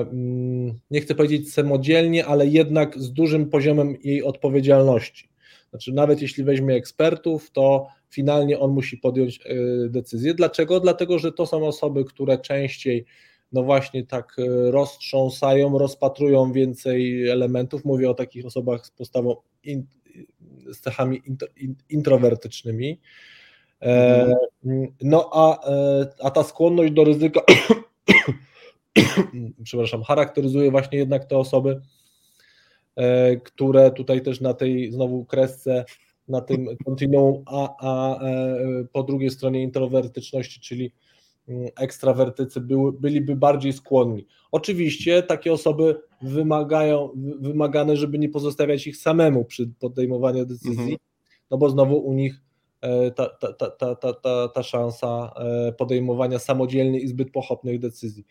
mm, nie chcę powiedzieć samodzielnie, ale jednak z dużym poziomem jej odpowiedzialności. Znaczy, nawet jeśli weźmie ekspertów, to finalnie on musi podjąć e, decyzję. Dlaczego? Dlatego, że to są osoby, które częściej no właśnie tak e, roztrząsają, rozpatrują więcej elementów. Mówię o takich osobach z postawą, in, z cechami introwertycznymi. E, no a, e, a ta skłonność do ryzyka, przepraszam, charakteryzuje właśnie jednak te osoby, które tutaj też na tej znowu kresce, na tym kontinuum, a, a po drugiej stronie introwertyczności, czyli ekstrawertycy były, byliby bardziej skłonni. Oczywiście takie osoby wymagają, wymagane, żeby nie pozostawiać ich samemu przy podejmowaniu decyzji, mhm. no bo znowu u nich ta, ta, ta, ta, ta, ta, ta szansa podejmowania samodzielnych i zbyt pochopnych decyzji.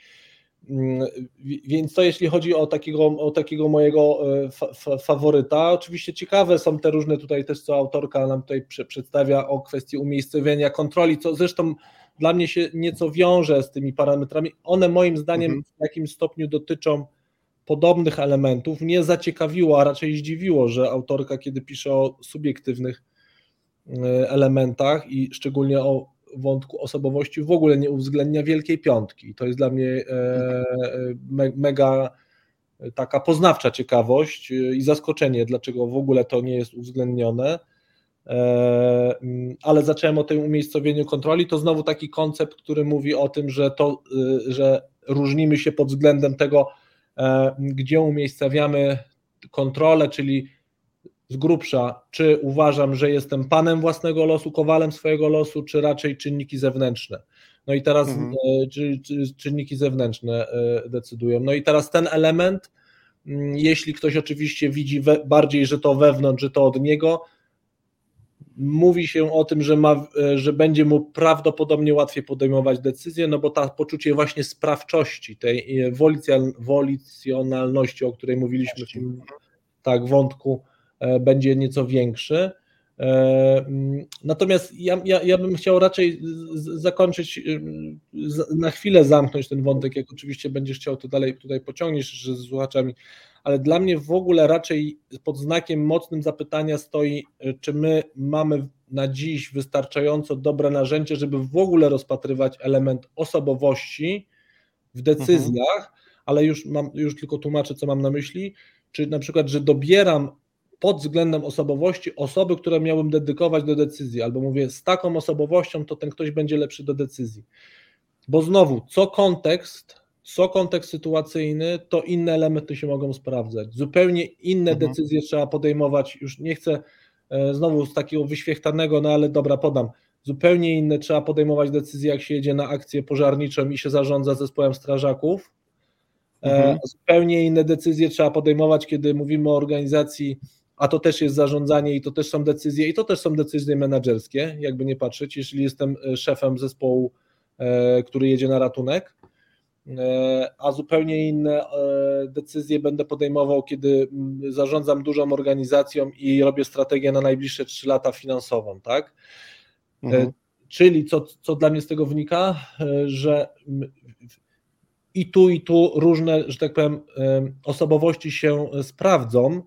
Więc to jeśli chodzi o takiego, o takiego mojego fa, fa, faworyta, oczywiście ciekawe są te różne tutaj też, co autorka nam tutaj przedstawia o kwestii umiejscowienia kontroli, co zresztą dla mnie się nieco wiąże z tymi parametrami. One moim zdaniem mhm. w jakimś stopniu dotyczą podobnych elementów. Mnie zaciekawiło, a raczej zdziwiło, że autorka, kiedy pisze o subiektywnych e, elementach i szczególnie o wątku osobowości, w ogóle nie uwzględnia Wielkiej Piątki. To jest dla mnie e, me, mega taka poznawcza ciekawość e, i zaskoczenie, dlaczego w ogóle to nie jest uwzględnione. E, mm, ale zacząłem o tym umiejscowieniu kontroli, to znowu taki koncept, który mówi o tym, że, to, y, że różnimy się pod względem tego, e, gdzie umiejscawiamy kontrolę, czyli z grubsza, czy uważam, że jestem panem własnego losu, kowalem swojego losu, czy raczej czynniki zewnętrzne. No i teraz mhm. E, czy, czy, czynniki zewnętrzne decydują. No i teraz ten element, mm, jeśli ktoś oczywiście widzi we, bardziej, że to wewnątrz, że to od niego, mówi się o tym, że, ma, że będzie mu prawdopodobnie łatwiej podejmować decyzje, no bo ta poczucie właśnie sprawczości, tej wolicjonalności, o której mówiliśmy w tym tak, wątku, e, będzie nieco większy. E, natomiast ja, ja, ja bym chciał raczej zakończyć, na chwilę zamknąć ten wątek, jak oczywiście będziesz chciał to dalej tutaj pociągniesz z słuchaczami, ale dla mnie w ogóle raczej pod znakiem mocnym zapytania stoi, czy my mamy na dziś wystarczająco dobre narzędzie, żeby w ogóle rozpatrywać element osobowości w decyzjach, mhm. ale już, mam, już tylko tłumaczę, co mam na myśli, czy na przykład, że dobieram pod względem osobowości osoby, które miałbym dedykować do decyzji, albo mówię, z taką osobowością to ten ktoś będzie lepszy do decyzji. Bo znowu, co kontekst co kontekst sytuacyjny, to inne elementy się mogą sprawdzać. Zupełnie inne mhm. decyzje trzeba podejmować. Już nie chcę e, znowu z takiego wyświechtanego, no ale dobra, podam. Zupełnie inne trzeba podejmować decyzje, jak się jedzie na akcję pożarniczą i się zarządza zespołem strażaków. E, mhm. Zupełnie inne decyzje trzeba podejmować, kiedy mówimy o organizacji, a to też jest zarządzanie i to też są decyzje, i to też są decyzje menedżerskie, jakby nie patrzeć, jeśli jestem e, szefem zespołu, który jedzie na ratunek a zupełnie inne e, decyzje będę podejmował, kiedy mm, zarządzam dużą organizacją i robię strategię na najbliższe 3 lata finansową, tak? E, mhm. Czyli co, co dla mnie z tego wynika, że i tu, i tu różne, że tak powiem, osobowości się sprawdzą.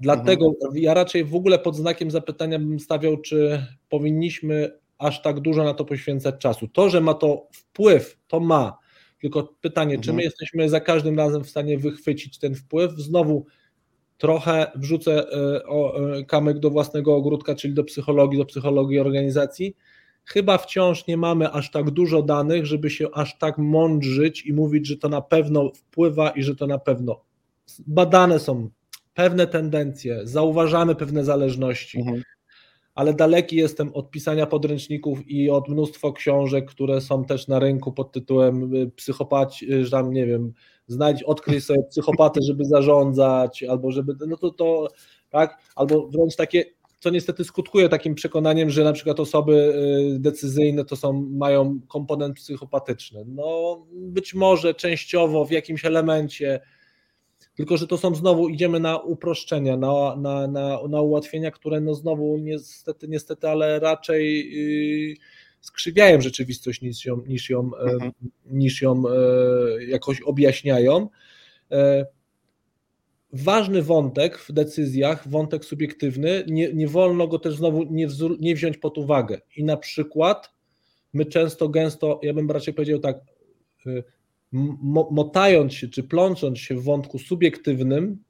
Dlatego mhm. ja raczej w ogóle pod znakiem zapytania bym stawiał, czy powinniśmy aż tak dużo na to poświęcać czasu. To, że ma to wpływ, to ma, tylko pytanie, mhm. czy my mhm. jesteśmy za każdym razem w stanie wychwycić ten wpływ? Znowu trochę wrzucę e, e, kamyk do własnego ogródka, czyli do psychologii, do psychologii organizacji. Chyba wciąż nie mamy aż tak dużo danych, żeby się aż tak mądrzyć i mówić, że to na pewno wpływa i że to na pewno badane są pewne tendencje, zauważamy pewne zależności. Mhm ale daleki jestem od pisania podręczników i od mnóstwo książek, które są też na rynku pod tytułem y, psychopaci, że tam nie wiem, znajdź, odkryj sobie psychopatę, żeby zarządzać, albo żeby, no to, to tak, albo wręcz takie, co niestety skutkuje takim przekonaniem, że na przykład osoby y, decyzyjne to są, mają komponent psychopatyczny. No być może częściowo w jakimś elemencie, tylko że to są znowu, idziemy na uproszczenia, na, na, na, na ułatwienia, które no znowu niestety, niestety, ale raczej yy, skrzywiają rzeczywistość niż ją, niż ją, mhm. niż ją yy, jakoś objaśniają. Yy, ważny wątek w decyzjach, wątek subiektywny, nie, nie wolno go też znowu nie, wzór, nie wziąć pod uwagę. I na przykład my często, gęsto, ja bym raczej powiedział tak, motając się czy plącząc się w wątku subiektywnym,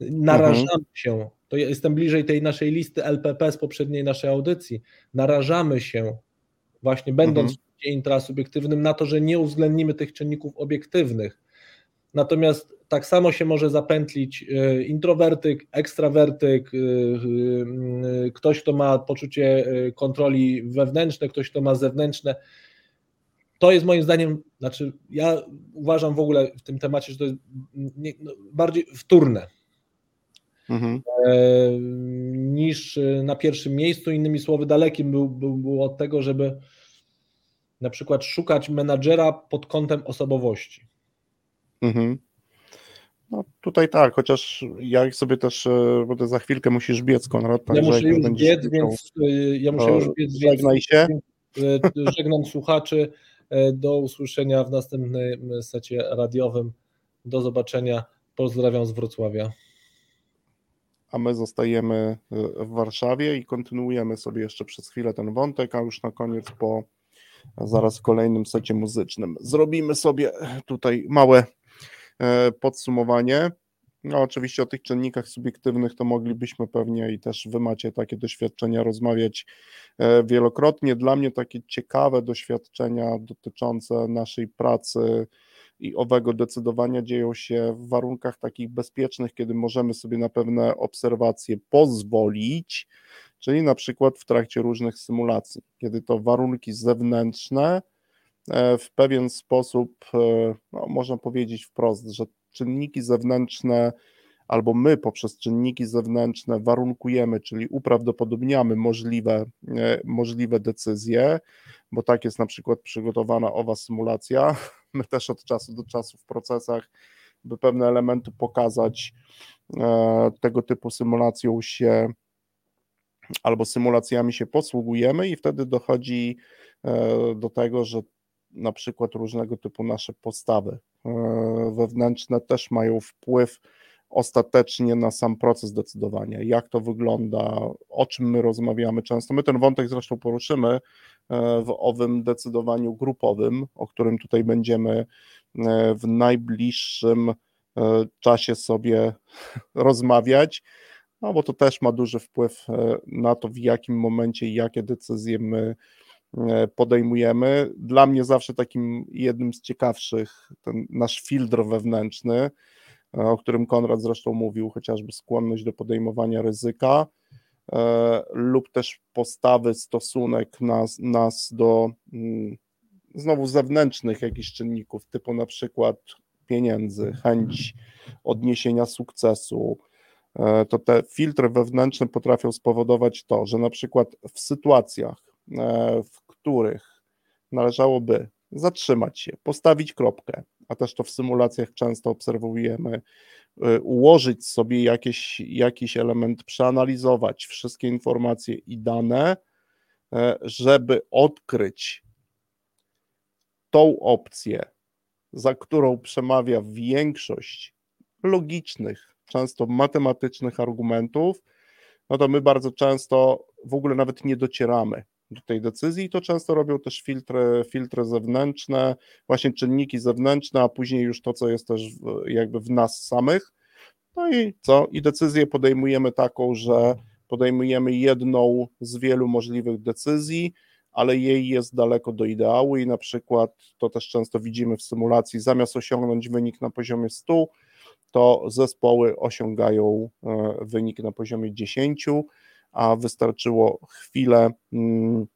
narażamy mhm. się, to jestem bliżej tej naszej listy LPP z poprzedniej naszej audycji, narażamy się właśnie będąc mhm. intrasubiektywnym na to, że nie uwzględnimy tych czynników obiektywnych. Natomiast tak samo się może zapętlić e, introwertyk, ekstrawertyk, e, e, ktoś, kto ma poczucie kontroli wewnętrzne, ktoś, kto ma zewnętrzne to jest moim zdaniem, znaczy ja uważam w ogóle w tym temacie, że to jest nie, no, bardziej wtórne mhm. e, niż na pierwszym miejscu. Innymi słowy, dalekim był, był, był od tego, żeby na przykład szukać menadżera pod kątem osobowości. Mhm. No tutaj tak, chociaż ja sobie też, e, bo to za chwilkę musisz biec, Konrad. Ja muszę już biec, więc e, ja muszę już biec, żegnaj się. E, żegnam słuchaczy. E, do usłyszenia w następnym secie radiowym. Do zobaczenia. Pozdrawiam z Wrocławia. A my zostajemy e, w Warszawie i kontynuujemy sobie jeszcze przez chwilę ten wątek, a już na koniec po zaraz w kolejnym secie muzycznym zrobimy sobie tutaj małe e, podsumowanie. No, oczywiście o tych czynnikach subiektywnych to moglibyśmy pewnie i też wy macie takie doświadczenia rozmawiać e, wielokrotnie. Dla mnie takie ciekawe doświadczenia dotyczące naszej pracy i owego decydowania dzieją się w warunkach takich bezpiecznych, kiedy możemy sobie na pewne obserwacje pozwolić, czyli na przykład w trakcie różnych symulacji, kiedy to warunki zewnętrzne e, w pewien sposób, e, no, można powiedzieć wprost, że czynniki zewnętrzne albo my poprzez czynniki zewnętrzne warunkujemy, czyli uprawdopodobniamy możliwe, e, możliwe decyzje, bo tak jest na przykład przygotowana owa symulacja. My też od czasu do czasu w procesach, by pewne elementy pokazać, e, tego typu symulacją się albo symulacjami się posługujemy i wtedy dochodzi e, do tego, że na przykład różnego typu nasze postawy wewnętrzne też mają wpływ ostatecznie na sam proces decydowania, jak to wygląda, o czym my rozmawiamy często. My ten wątek zresztą poruszymy e, w owym decydowaniu grupowym, o którym tutaj będziemy e, w najbliższym czasie sobie rozmawiać, no bo to też ma duży wpływ na to, w jakim momencie jakie decyzje my E, podejmujemy. Dla mnie zawsze takim jednym z ciekawszych ten nasz filtr wewnętrzny, e, o którym Konrad zresztą mówił, chociażby skłonność do podejmowania ryzyka e, lub też postawy, stosunek nas, nas do mm, znowu zewnętrznych jakichś czynników, typu na przykład pieniędzy, chęć odniesienia sukcesu, to te filtry wewnętrzne potrafią spowodować to, że na przykład w sytuacjach, w których należałoby zatrzymać się, postawić kropkę, a też to w symulacjach często obserwujemy, y, ułożyć sobie jakieś, jakiś element, przeanalizować wszystkie informacje i dane, e, żeby odkryć tą opcję, za którą przemawia większość logicznych, często matematycznych argumentów, no to my bardzo często w ogóle nawet nie docieramy do tej decyzji i to często robią też filtry, filtry zewnętrzne, właśnie czynniki zewnętrzne, a później już to, co jest też jakby w nas samych. No i co? I decyzję podejmujemy taką, że podejmujemy jedną z wielu możliwych decyzji, ale jej jest daleko do ideału i na przykład to też często widzimy w symulacji, zamiast osiągnąć wynik na poziomie 100, to zespoły osiągają e, wynik na poziomie 10, a wystarczyło chwilę mm,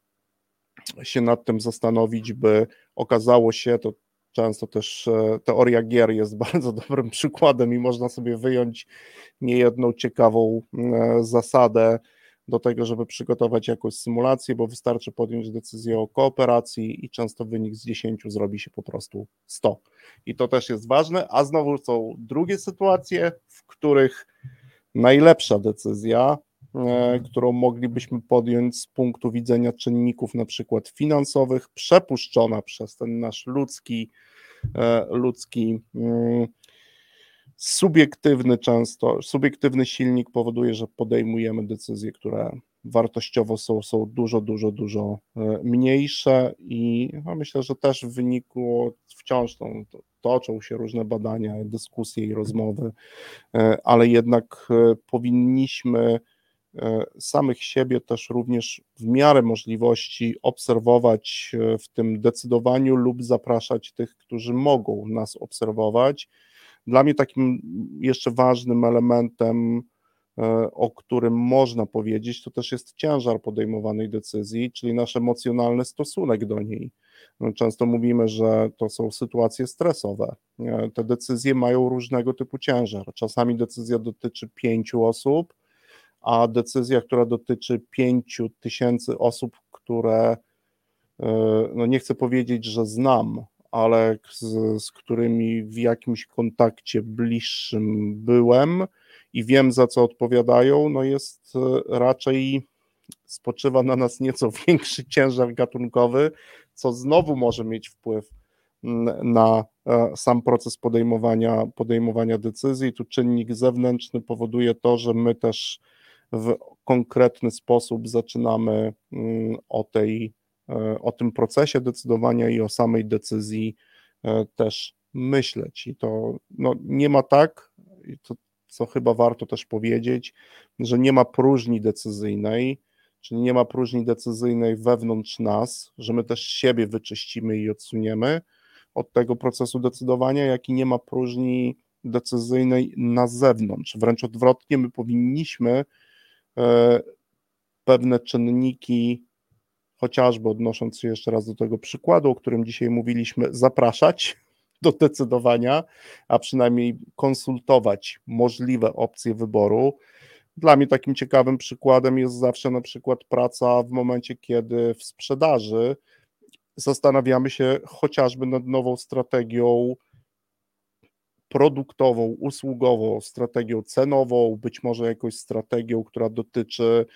się nad tym zastanowić, by okazało się, to często też e, teoria gier jest bardzo dobrym przykładem i można sobie wyjąć niejedną ciekawą e, zasadę do tego, żeby przygotować jakąś symulację, bo wystarczy podjąć decyzję o kooperacji i często wynik z 10 zrobi się po prostu 100. I to też jest ważne, a znowu są drugie sytuacje, w których najlepsza decyzja, którą moglibyśmy podjąć z punktu widzenia czynników na przykład finansowych, przepuszczona przez ten nasz ludzki, e, ludzki mm, subiektywny często, subiektywny silnik powoduje, że podejmujemy decyzje, które wartościowo są, są dużo, dużo, dużo e, mniejsze i no myślę, że też w wyniku wciąż to, toczą się różne badania, dyskusje i rozmowy, e, ale jednak e, powinniśmy samych siebie też również w miarę możliwości obserwować w tym decydowaniu lub zapraszać tych, którzy mogą nas obserwować dla mnie takim jeszcze ważnym elementem, e, o którym można powiedzieć, to też jest ciężar podejmowanej decyzji, czyli nasz emocjonalny stosunek do niej. No, często mówimy, że to są sytuacje stresowe. E, te decyzje mają różnego typu ciężar. Czasami decyzja dotyczy pięciu osób, a decyzja, która dotyczy pięciu tysięcy osób, które e, no nie chcę powiedzieć, że znam, ale z, z którymi w jakimś kontakcie bliższym byłem i wiem za co odpowiadają, no jest e, raczej spoczywa na nas nieco większy ciężar gatunkowy, co znowu może mieć wpływ na e, sam proces podejmowania, podejmowania decyzji. Tu czynnik zewnętrzny powoduje to, że my też w konkretny sposób zaczynamy o tej E, o tym procesie decydowania i o samej decyzji e, też myśleć. I to no, nie ma tak, to, co chyba warto też powiedzieć, że nie ma próżni decyzyjnej, czyli nie ma próżni decyzyjnej wewnątrz nas, że my też siebie wyczyścimy i odsuniemy od tego procesu decydowania, jak i nie ma próżni decyzyjnej na zewnątrz. Wręcz odwrotnie, my powinniśmy pewne czynniki chociażby odnosząc się jeszcze raz do tego przykładu, o którym dzisiaj mówiliśmy, zapraszać do decydowania, a przynajmniej konsultować możliwe opcje wyboru. Dla mnie takim ciekawym przykładem jest zawsze na przykład praca w momencie, kiedy w sprzedaży zastanawiamy się chociażby nad nową strategią produktową, usługową, strategią cenową, być może jakąś strategią, która dotyczy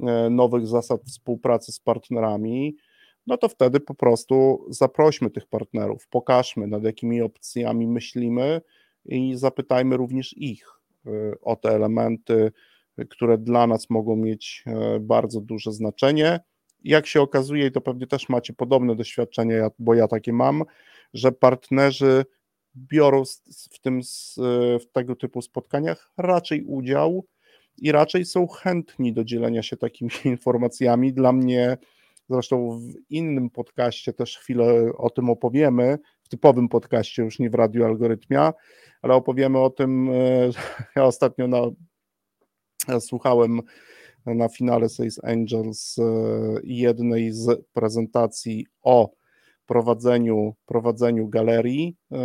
E, nowych zasad współpracy z partnerami, no to wtedy po prostu zaprośmy tych partnerów, pokażmy nad jakimi opcjami myślimy i zapytajmy również ich e, o te elementy, które dla nas mogą mieć e, bardzo duże znaczenie. Jak się okazuje, i to pewnie też macie podobne doświadczenie, bo ja takie mam, że partnerzy biorą w tym w tego typu spotkaniach raczej udział i raczej są chętni do dzielenia się takimi informacjami. Dla mnie, zresztą w innym podcaście też chwilę o tym opowiemy, w typowym podcaście, już nie w Radiu Algorytmia, ale opowiemy o tym, e, ja ostatnio na, ja słuchałem na finale Sales Angels e, jednej z prezentacji o prowadzeniu, prowadzeniu galerii e,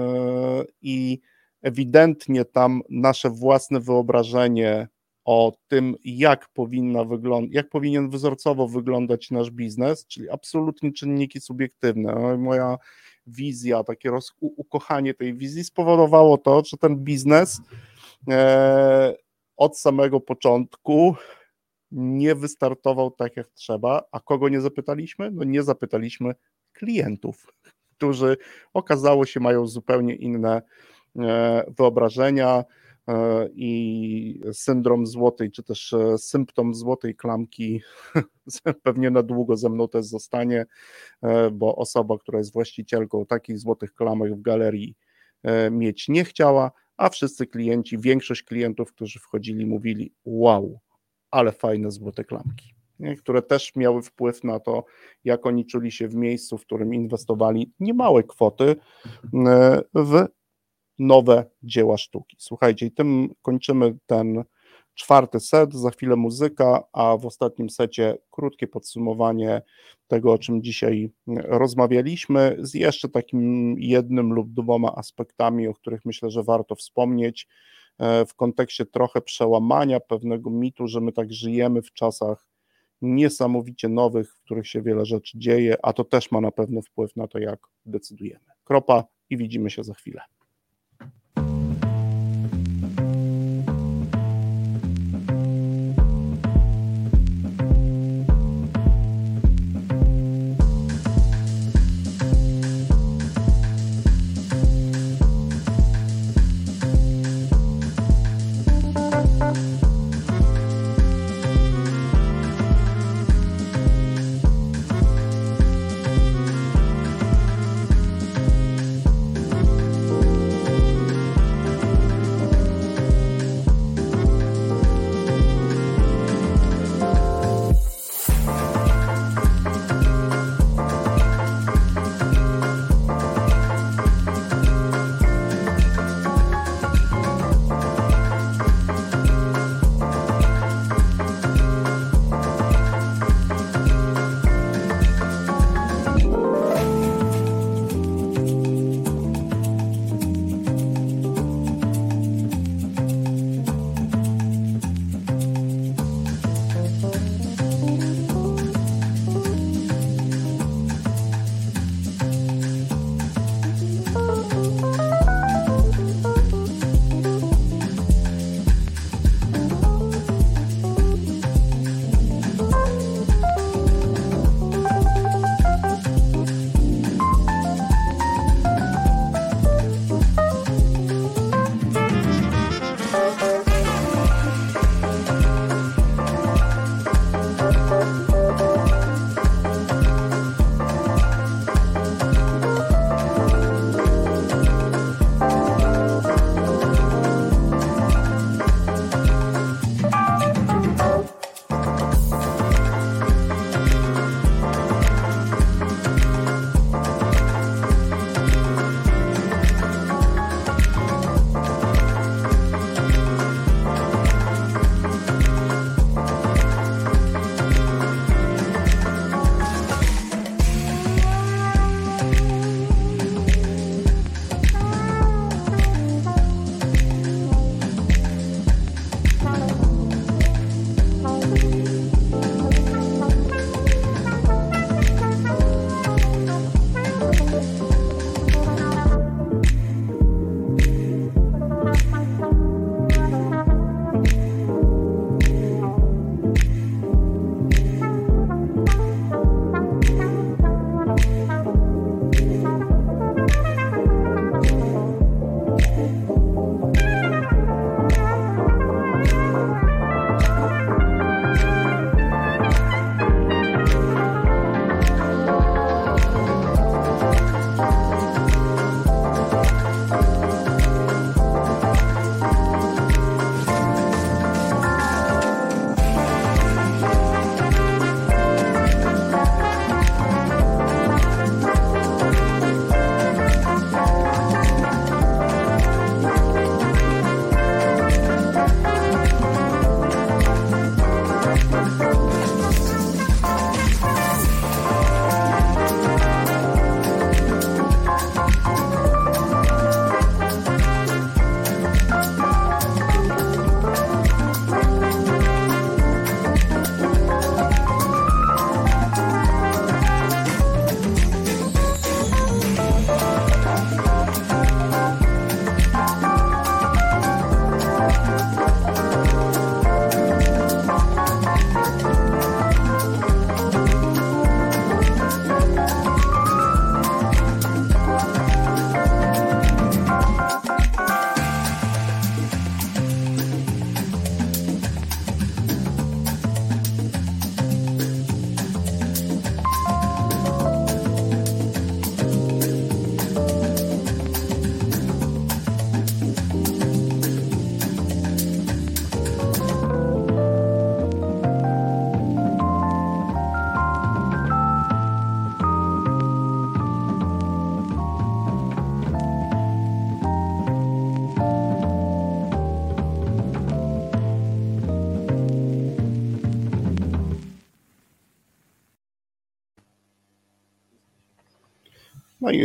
i ewidentnie tam nasze własne wyobrażenie o tym, jak, powinna wyglądać, jak powinien wzorcowo wyglądać nasz biznes, czyli absolutnie czynniki subiektywne. No moja wizja, takie roz, ukochanie tej wizji spowodowało to, że ten biznes e, od samego początku nie wystartował tak jak trzeba. A kogo nie zapytaliśmy? No nie zapytaliśmy klientów, którzy okazało się mają zupełnie inne e, wyobrażenia E, i syndrom złotej, czy też e, symptom złotej klamki pewnie na długo ze mną też zostanie, bo osoba, która jest właścicielką takich złotych klamek w galerii mieć nie chciała, a wszyscy klienci, większość klientów, którzy wchodzili, mówili: Wow, ale fajne złote klamki. Które też miały wpływ na to, jak oni czuli się w miejscu, w którym inwestowali niemałe kwoty w nowe dzieła sztuki. Słuchajcie, i tym kończymy ten czwarty set, za chwilę muzyka, a w ostatnim secie krótkie podsumowanie tego, o czym dzisiaj rozmawialiśmy, z jeszcze takim jednym lub dwoma aspektami, o których myślę, że warto wspomnieć e, w kontekście trochę przełamania pewnego mitu, że my tak żyjemy w czasach niesamowicie nowych, w których się wiele rzeczy dzieje, a to też ma na pewno wpływ na to, jak decydujemy. Kropa i widzimy się za chwilę.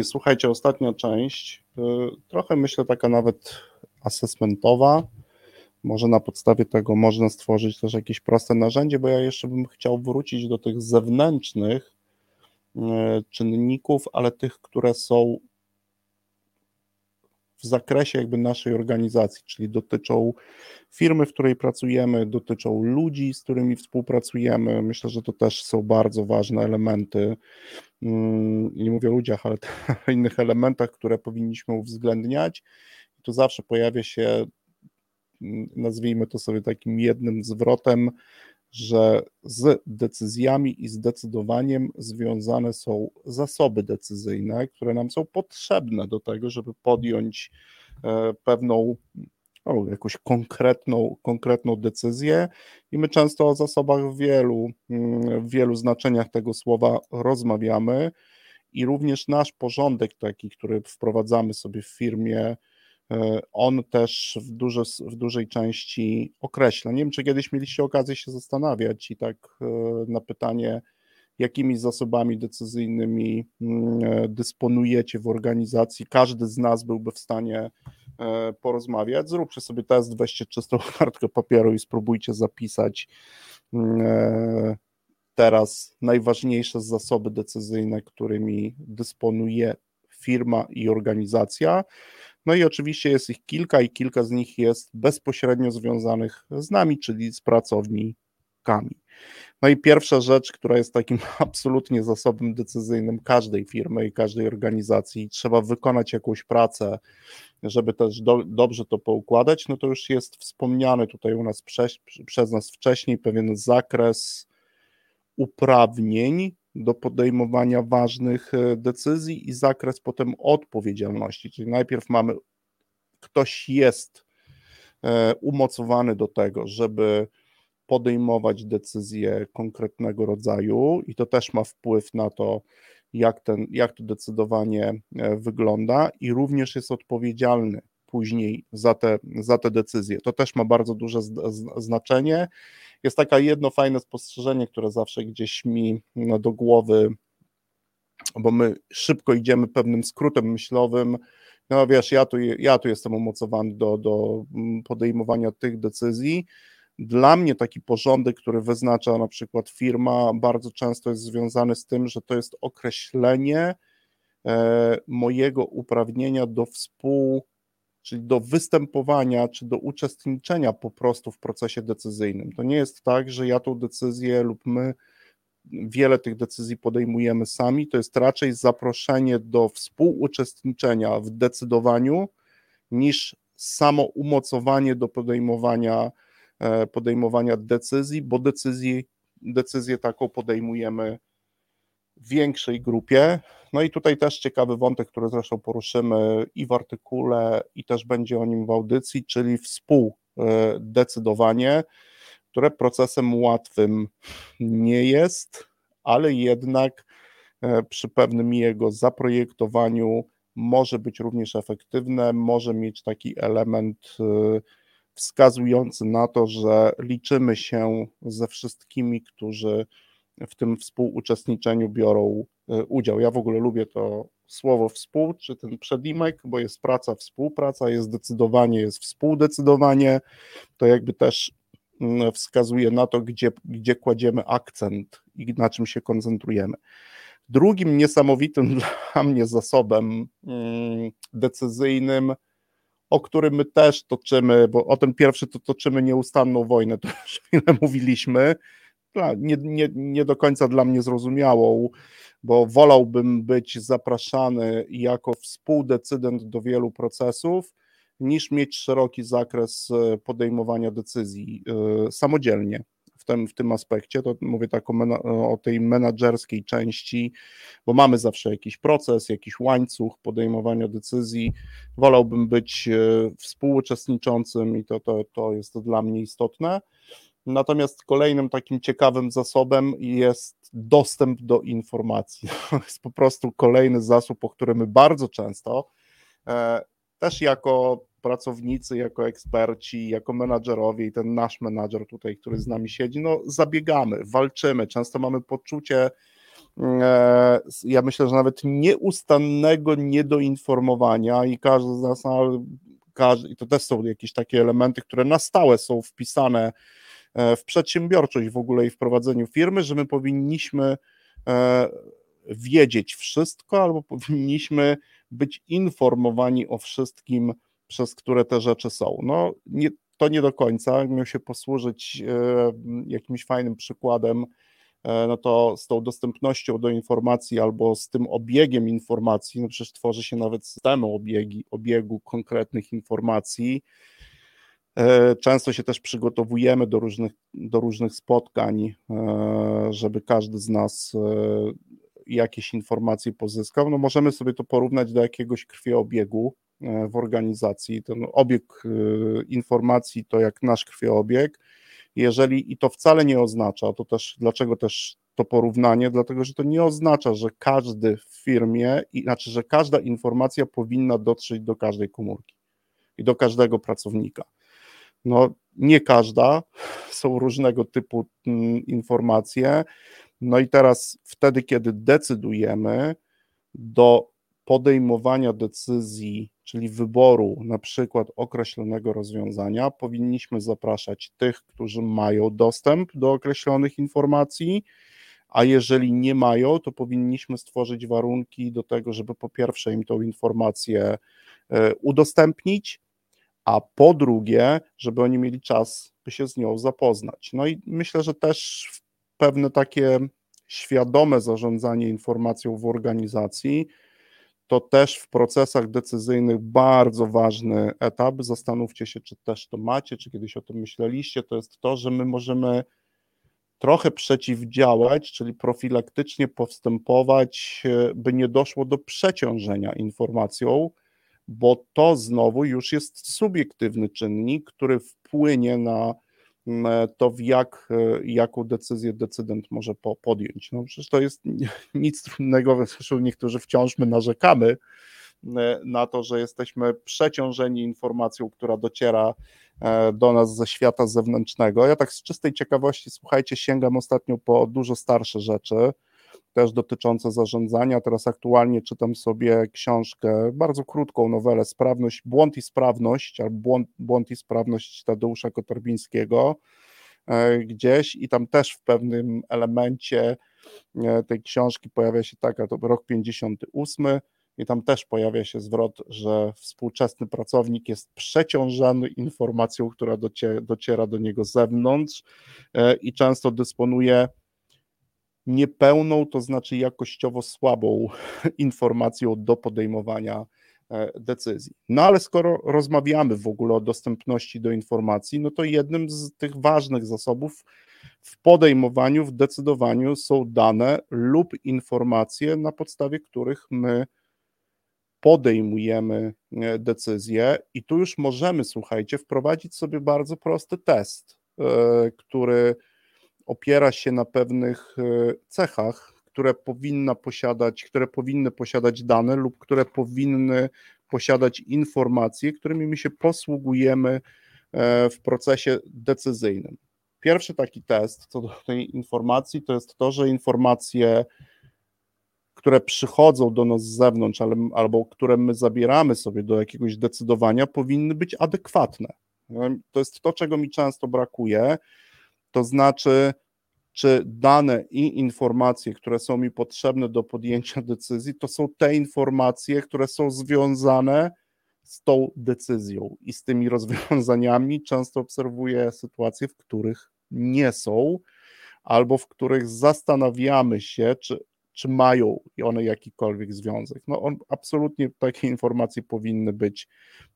Słuchajcie, ostatnia część, y, trochę myślę taka nawet assessmentowa. Może na podstawie tego można stworzyć też jakieś proste narzędzie, bo ja jeszcze bym chciał wrócić do tych zewnętrznych y, czynników, ale tych, które są w zakresie jakby naszej organizacji, czyli dotyczą firmy, w której pracujemy, dotyczą ludzi, z którymi współpracujemy. Myślę, że to też są bardzo ważne elementy. Mm, nie mówię o ludziach, ale o innych elementach, które powinniśmy uwzględniać. I tu zawsze pojawia się, mm, nazwijmy to sobie takim jednym zwrotem, że z decyzjami i zdecydowaniem związane są zasoby decyzyjne, które nam są potrzebne do tego, żeby podjąć e, pewną jakąś konkretną, konkretną decyzję. I my często o zasobach w wielu, mm, w wielu znaczeniach tego słowa rozmawiamy. I również nasz porządek taki, który wprowadzamy sobie w firmie, e, on też w, duży, w dużej części określa. Nie wiem, czy kiedyś mieliście okazję się zastanawiać i tak e, na pytanie, jakimi zasobami decyzyjnymi mm, e, dysponujecie w organizacji, każdy z nas byłby w stanie porozmawiać. Zróbcie sobie test, weźcie czystą kartkę papieru i spróbujcie zapisać mm, e, teraz najważniejsze zasoby decyzyjne, którymi dysponuje firma i organizacja. No i oczywiście jest ich kilka i kilka z nich jest bezpośrednio związanych z nami, czyli z pracownikami. No i pierwsza rzecz, która jest takim absolutnie zasobem decyzyjnym każdej firmy i każdej organizacji, trzeba wykonać jakąś pracę, żeby też do, dobrze to poukładać, no to już jest wspomniany tutaj u nas prze, przez nas wcześniej pewien zakres uprawnień do podejmowania ważnych e, decyzji i zakres potem odpowiedzialności. Czyli najpierw mamy, ktoś jest e, umocowany do tego, żeby podejmować decyzje konkretnego rodzaju, i to też ma wpływ na to, jak, ten, jak to decydowanie e, wygląda, i również jest odpowiedzialny później za te, za te decyzje. To też ma bardzo duże znaczenie. Jest takie jedno fajne spostrzeżenie, które zawsze gdzieś mi no, do głowy, bo my szybko idziemy pewnym skrótem myślowym. No wiesz, ja tu, ja tu jestem umocowany do, do mm, podejmowania tych decyzji dla mnie taki porządek, który wyznacza na przykład firma, bardzo często jest związany z tym, że to jest określenie e, mojego uprawnienia do współ, czyli do występowania, czy do uczestniczenia po prostu w procesie decyzyjnym. To nie jest tak, że ja tą decyzję lub my wiele tych decyzji podejmujemy sami, to jest raczej zaproszenie do współuczestniczenia w decydowaniu niż samo umocowanie do podejmowania podejmowania decyzji, bo decyzji, decyzję taką podejmujemy w większej grupie. No i tutaj też ciekawy wątek, który zresztą poruszymy i w artykule, i też będzie o nim w audycji, czyli współdecydowanie, które procesem łatwym nie jest, ale jednak e, przy pewnym jego zaprojektowaniu może być również efektywne, może mieć taki element e, wskazujący na to, że liczymy się ze wszystkimi, którzy w tym współuczestniczeniu biorą e, udział. Ja w ogóle lubię to słowo współ, czy ten przedimek, bo jest praca, współpraca, jest decydowanie, jest współdecydowanie. To jakby też mm, wskazuje na to, gdzie, gdzie kładziemy akcent i na czym się koncentrujemy. Drugim niesamowitym dla mnie zasobem mm, decyzyjnym o którym my też toczymy, bo o ten pierwszy to toczymy nieustanną wojnę, to już chwilę mówiliśmy, nie, nie, nie do końca dla mnie zrozumiałą, bo wolałbym być zapraszany jako współdecydent do wielu procesów, niż mieć szeroki zakres e, podejmowania decyzji e, samodzielnie tym, w tym aspekcie, to mówię tak o, mena, o tej menadżerskiej części, bo mamy zawsze jakiś proces, jakiś łańcuch podejmowania decyzji. Wolałbym być e, współuczestniczącym i to, to, to jest dla mnie istotne. Natomiast kolejnym takim ciekawym zasobem jest dostęp do informacji. To jest po prostu kolejny zasób, o który my bardzo często, e, też jako pracownicy, jako eksperci, jako menadżerowie i ten nasz menadżer tutaj, który z nami siedzi, no zabiegamy, walczymy. Często mamy poczucie e, ja myślę, że nawet nieustannego niedoinformowania i każdy z nas, każdy, i to też są jakieś takie elementy, które na stałe są wpisane w przedsiębiorczość w ogóle i w prowadzeniu firmy, że my powinniśmy wiedzieć wszystko albo powinniśmy być informowani o wszystkim, przez które te rzeczy są. No, nie, to nie do końca. Miał się posłużyć e, jakimś fajnym przykładem, e, no to z tą dostępnością do informacji albo z tym obiegiem informacji, no przecież tworzy się nawet systemy obiegi, obiegu konkretnych informacji. E, często się też przygotowujemy do różnych, do różnych spotkań, żeby każdy z nas jakieś informacje pozyskał. No możemy sobie to porównać do jakiegoś krwiobiegu, E, w organizacji. Ten obieg e, informacji to jak nasz krwiobieg. Jeżeli i to wcale nie oznacza, to też dlaczego też to porównanie? Dlatego, że to nie oznacza, że każdy w firmie, i znaczy, że każda informacja powinna dotrzeć do każdej komórki i do każdego pracownika. No, nie każda, są różnego typu mm, informacje. No i teraz, wtedy, kiedy decydujemy, do podejmowania decyzji czyli wyboru na przykład określonego rozwiązania, powinniśmy zapraszać tych, którzy mają dostęp do określonych informacji, a jeżeli nie mają, to powinniśmy stworzyć warunki do tego, żeby po pierwsze im tą informację e, udostępnić, a po drugie, żeby oni mieli czas, by się z nią zapoznać. No i myślę, że też pewne takie świadome zarządzanie informacją w organizacji to też w procesach decyzyjnych bardzo ważny etap. Zastanówcie się, czy też to macie, czy kiedyś o tym myśleliście. To jest to, że my możemy trochę przeciwdziałać, czyli profilaktycznie postępować, by nie doszło do przeciążenia informacją, bo to znowu już jest subiektywny czynnik, który wpłynie na to, w jak, e, jaką decyzję decydent może po, podjąć. No przecież to jest nic trudnego, zresztą niektórzy wciąż my narzekamy e, na to, że jesteśmy przeciążeni informacją, która dociera e, do nas ze świata zewnętrznego. Ja tak z czystej ciekawości, słuchajcie, sięgam ostatnio po dużo starsze rzeczy, też dotyczące zarządzania. Teraz aktualnie czytam sobie książkę, bardzo krótką nowelę, Sprawność, Błąd i Sprawność, albo Błąd, Błąd i Sprawność Tadeusza Kotorbińskiego e, gdzieś i tam też w pewnym elemencie e, tej książki pojawia się taka, to rok 58 i tam też pojawia się zwrot, że współczesny pracownik jest przeciążany informacją, która dociera do niego z zewnątrz e, i często dysponuje niepełną, to znaczy jakościowo słabą informacją do podejmowania e, decyzji. No ale skoro rozmawiamy w ogóle o dostępności do informacji, no to jednym z tych ważnych zasobów w podejmowaniu, w decydowaniu są dane lub informacje, na podstawie których my podejmujemy e, decyzje, i tu już możemy, słuchajcie, wprowadzić sobie bardzo prosty test, e, który opiera się na pewnych e, cechach, które powinna posiadać, które powinny posiadać dane lub które powinny posiadać informacje, którymi my się posługujemy e, w procesie decyzyjnym. Pierwszy taki test co do tej informacji to jest to, że informacje, które przychodzą do nas z zewnątrz, albo które my zabieramy sobie do jakiegoś decydowania, powinny być adekwatne. To jest to, czego mi często brakuje to znaczy, czy dane i informacje, które są mi potrzebne do podjęcia decyzji, to są te informacje, które są związane z tą decyzją i z tymi rozwiązaniami. Często obserwuję sytuacje, w których nie są, albo w których zastanawiamy się, czy, czy mają one jakikolwiek związek. No, on, absolutnie takie informacje powinny być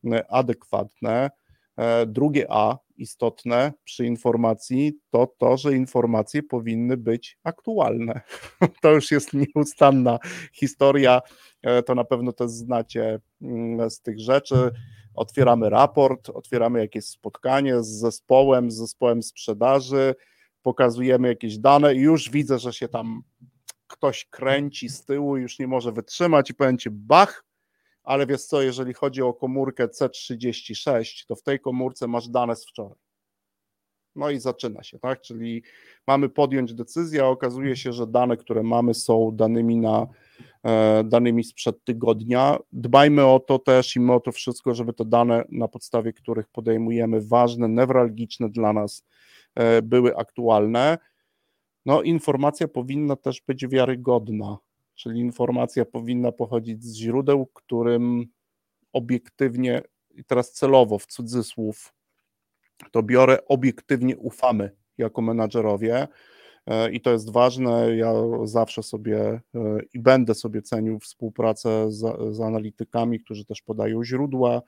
e, adekwatne. E, drugie A istotne przy informacji to to, że informacje powinny być aktualne. To już jest nieustanna historia, e, to na pewno też znacie mm, z tych rzeczy. Otwieramy raport, otwieramy jakieś spotkanie z zespołem, z zespołem sprzedaży, pokazujemy jakieś dane i już widzę, że się tam ktoś kręci z tyłu, już nie może wytrzymać i powiem ci, bach, ale wiesz co, jeżeli chodzi o komórkę C36, to w tej komórce masz dane z wczoraj. No i zaczyna się, tak? Czyli mamy podjąć decyzję, a okazuje się, że dane, które mamy, są danymi na e, danymi sprzed tygodnia. Dbajmy o to też i my o to wszystko, żeby te dane, na podstawie których podejmujemy ważne, newralgiczne dla nas, e, były aktualne. No, informacja powinna też być wiarygodna, czyli informacja powinna pochodzić z źródeł, którym obiektywnie, i teraz celowo w cudzysłów, to biorę, obiektywnie ufamy jako menadżerowie. E, I to jest ważne. Ja zawsze sobie e, i będę sobie cenił współpracę z, z analitykami, którzy też podają źródła.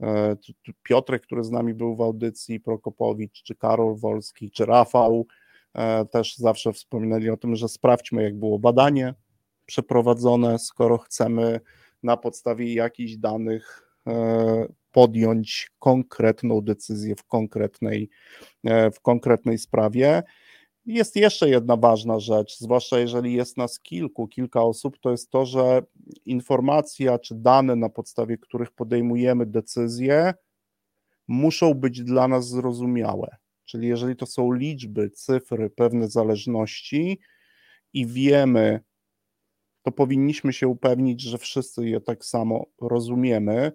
E, Piotrek, który z nami był w audycji, Prokopowicz, czy Karol Wolski, czy Rafał, też zawsze wspominali o tym, że sprawdźmy, jak było badanie przeprowadzone, skoro chcemy na podstawie jakichś danych podjąć konkretną decyzję w konkretnej, e, w konkretnej sprawie. Jest jeszcze jedna ważna rzecz, zwłaszcza jeżeli jest nas kilku, kilka osób, to jest to, że informacja czy dane, na podstawie których podejmujemy decyzje, muszą być dla nas zrozumiałe. Czyli jeżeli to są liczby, cyfry, pewne zależności i wiemy, to powinniśmy się upewnić, że wszyscy je tak samo rozumiemy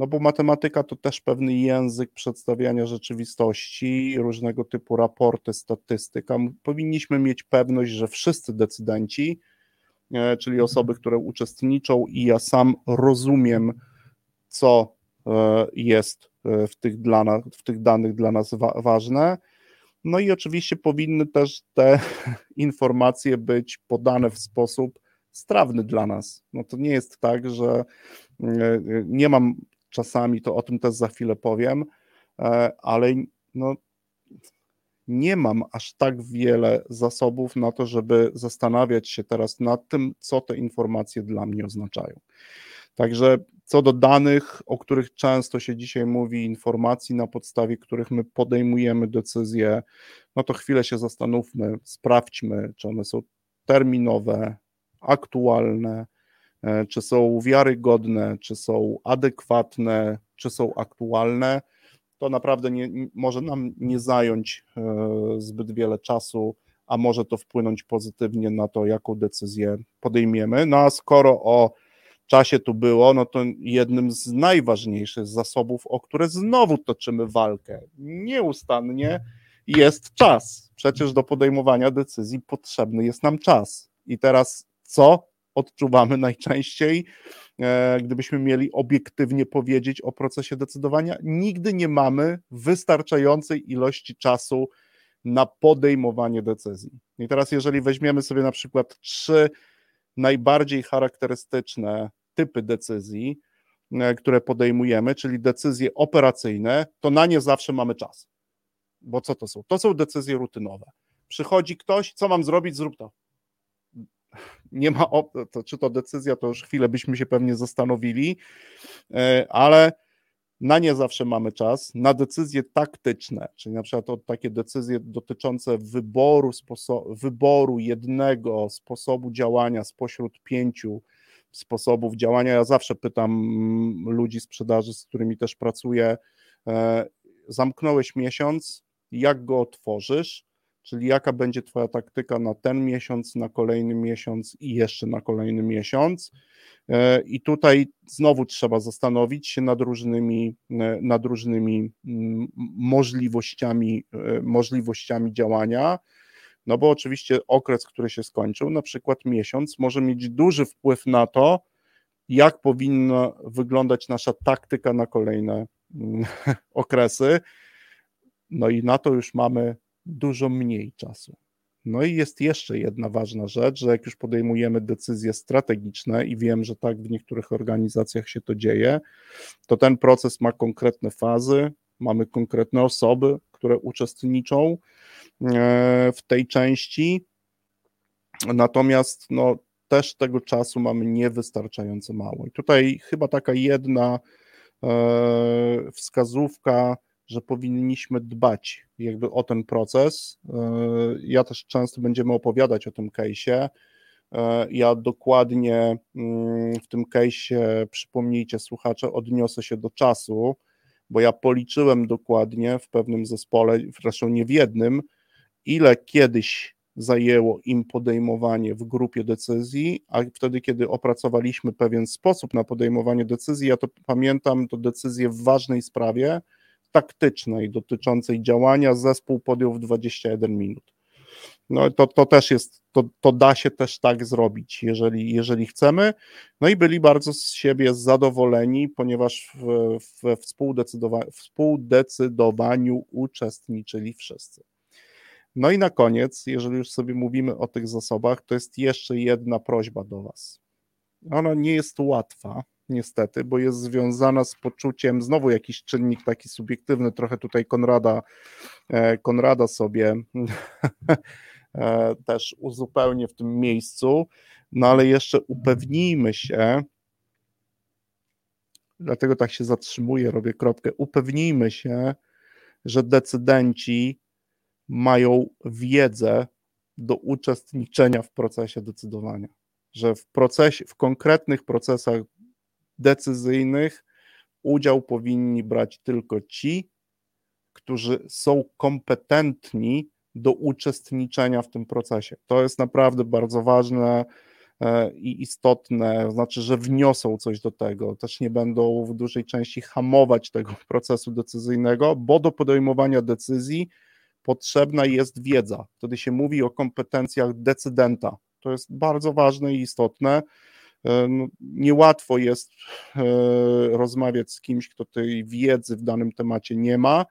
no bo matematyka to też pewny język przedstawiania rzeczywistości, różnego typu raporty, statystyka. Powinniśmy mieć pewność, że wszyscy decydenci, e, czyli osoby, które uczestniczą, i ja sam rozumiem, co e, jest e, w tych, dla w tych danych dla nas wa ważne. No i oczywiście powinny też te informacje być podane w sposób strawny dla nas. No to nie jest tak, że nie mam czasami, to o tym też za chwilę powiem, e, ale no, nie mam aż tak wiele zasobów na to, żeby zastanawiać się teraz nad tym, co te informacje dla mnie oznaczają. Także co do danych, o których często się dzisiaj mówi, informacji, na podstawie których my podejmujemy decyzje, no to chwilę się zastanówmy, sprawdźmy, czy one są terminowe, aktualne, E, czy są wiarygodne, czy są adekwatne, czy są aktualne, to naprawdę nie, może nam nie zająć e, zbyt wiele czasu, a może to wpłynąć pozytywnie na to, jaką decyzję podejmiemy. No a skoro o czasie tu było, no to jednym z najważniejszych zasobów, o które znowu toczymy walkę nieustannie, jest czas. Przecież do podejmowania decyzji potrzebny jest nam czas. I teraz co odczuwamy najczęściej, e, gdybyśmy mieli obiektywnie powiedzieć o procesie decydowania, nigdy nie mamy wystarczającej ilości czasu na podejmowanie decyzji. I teraz, jeżeli weźmiemy sobie na przykład trzy najbardziej charakterystyczne typy decyzji, e, które podejmujemy, czyli decyzje operacyjne, to na nie zawsze mamy czas. Bo co to są? To są decyzje rutynowe. Przychodzi ktoś, co mam zrobić, zrób to nie ma, to, czy to decyzja, to już chwilę byśmy się pewnie zastanowili, e, ale na nie zawsze mamy czas, na decyzje taktyczne, czyli na przykład takie decyzje dotyczące wyboru, sposo- wyboru jednego sposobu działania spośród pięciu sposobów działania. Ja zawsze pytam ludzi sprzedaży, z którymi też pracuję, e, zamknąłeś miesiąc, jak go otworzysz? Czyli jaka będzie Twoja taktyka na ten miesiąc, na kolejny miesiąc i jeszcze na kolejny miesiąc. E, I tutaj znowu trzeba zastanowić się nad różnymi, e, nad różnymi mm, możliwościami, e, możliwościami działania. No bo oczywiście okres, który się skończył, na przykład miesiąc, może mieć duży wpływ na to, jak powinna wyglądać nasza taktyka na kolejne mm, okresy. No i na to już mamy dużo mniej czasu. No i jest jeszcze jedna ważna rzecz, że jak już podejmujemy decyzje strategiczne i wiem, że tak w niektórych organizacjach się to dzieje, to ten proces ma konkretne fazy, mamy konkretne osoby, które uczestniczą e, w tej części. Natomiast no, też tego czasu mamy niewystarczająco mało. I tutaj chyba taka jedna e, wskazówka, że powinniśmy dbać jakby o ten proces. E, ja też często będziemy opowiadać o tym case'ie. E, ja dokładnie mm, w tym case'ie, przypomnijcie słuchacze, odniosę się do czasu, bo ja policzyłem dokładnie w pewnym zespole, zresztą nie w jednym, ile kiedyś zajęło im podejmowanie w grupie decyzji, a wtedy, kiedy opracowaliśmy pewien sposób na podejmowanie decyzji, ja to pamiętam, to decyzję w ważnej sprawie taktycznej dotyczącej działania zespół podjął w 21 minut. No to, to też jest, to, to da się też tak zrobić, jeżeli, jeżeli chcemy. No i byli bardzo z siebie zadowoleni, ponieważ w, w współdecydowa- współdecydowaniu uczestniczyli wszyscy. No i na koniec, jeżeli już sobie mówimy o tych zasobach, to jest jeszcze jedna prośba do Was. Ona nie jest łatwa, niestety, bo jest związana z poczuciem, znowu jakiś czynnik taki subiektywny, trochę tutaj Konrada, e, Konrada sobie e, też uzupełnię w tym miejscu, no ale jeszcze upewnijmy się, dlatego tak się zatrzymuję, robię kropkę, upewnijmy się, że decydenci mają wiedzę do uczestniczenia w procesie decydowania. Że w procesie, w konkretnych procesach decyzyjnych udział powinni brać tylko ci, którzy są kompetentni do uczestniczenia w tym procesie. To jest naprawdę bardzo ważne e, i istotne, znaczy, że wniosą coś do tego, też nie będą w dużej części hamować tego procesu decyzyjnego, bo do podejmowania decyzji potrzebna jest wiedza. Wtedy się mówi o kompetencjach decydenta. To jest bardzo ważne i istotne. E, no, niełatwo jest e, rozmawiać z kimś, kto tej wiedzy w danym temacie nie ma,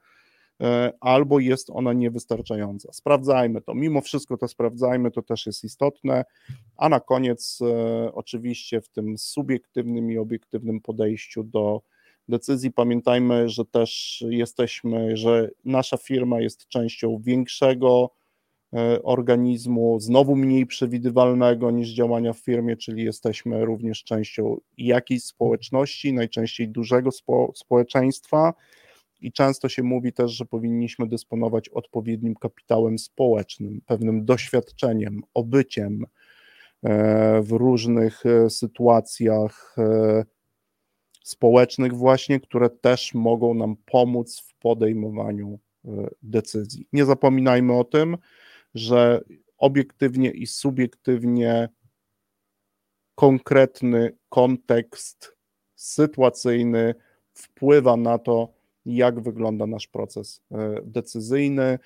e, albo jest ona niewystarczająca. Sprawdzajmy to. Mimo wszystko to sprawdzajmy, to też jest istotne. A na koniec, oczywiście, w tym subiektywnym i obiektywnym podejściu do decyzji. Pamiętajmy, że też jesteśmy, że nasza firma jest częścią większego organizmu, znowu mniej przewidywalnego niż działania w firmie, czyli jesteśmy również częścią jakiejś społeczności, najczęściej dużego spo, społeczeństwa. I często się mówi też, że powinniśmy dysponować odpowiednim kapitałem społecznym, pewnym doświadczeniem, obyciem e, w różnych e, sytuacjach społecznych, właśnie, które też mogą nam pomóc w podejmowaniu e, decyzji. Nie zapominajmy o tym, że obiektywnie i subiektywnie konkretny kontekst sytuacyjny wpływa na to, jak wygląda nasz proces e, decyzyjny.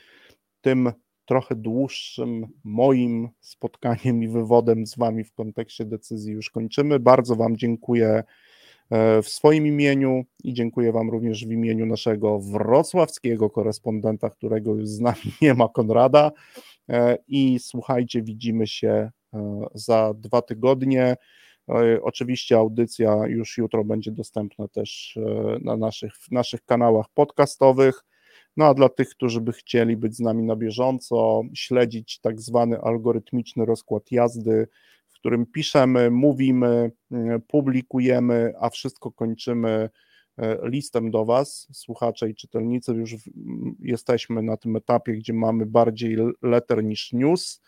Tym trochę dłuższym moim spotkaniem i wywodem z Wami w kontekście decyzji już kończymy. Bardzo Wam dziękuję E, w swoim imieniu i dziękuję Wam również w imieniu naszego wrocławskiego korespondenta, którego już z nami nie ma, Konrada. E, I słuchajcie, widzimy się e, za dwa tygodnie. Oczywiście audycja już jutro będzie dostępna też na naszych, naszych kanałach podcastowych. No a dla tych, którzy by chcieli być z nami na bieżąco, śledzić tak zwany algorytmiczny rozkład jazdy, którym piszemy, mówimy, publikujemy, a wszystko kończymy e, listem do Was, słuchacze i czytelnicy. Już jesteśmy na tym etapie, gdzie mamy bardziej letter niż news,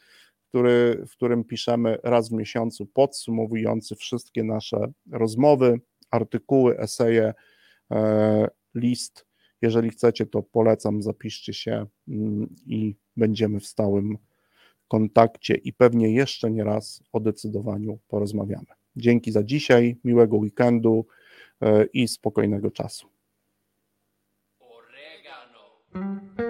który, w którym piszemy raz w miesiącu podsumowujący wszystkie nasze rozmowy, artykuły, eseje, e, list. Jeżeli chcecie, to polecam, zapiszcie się mm, i będziemy w stałym kontakcie i pewnie jeszcze nie raz o decydowaniu porozmawiamy. Dzięki za dzisiaj, miłego weekendu e, i spokojnego czasu. Oregano.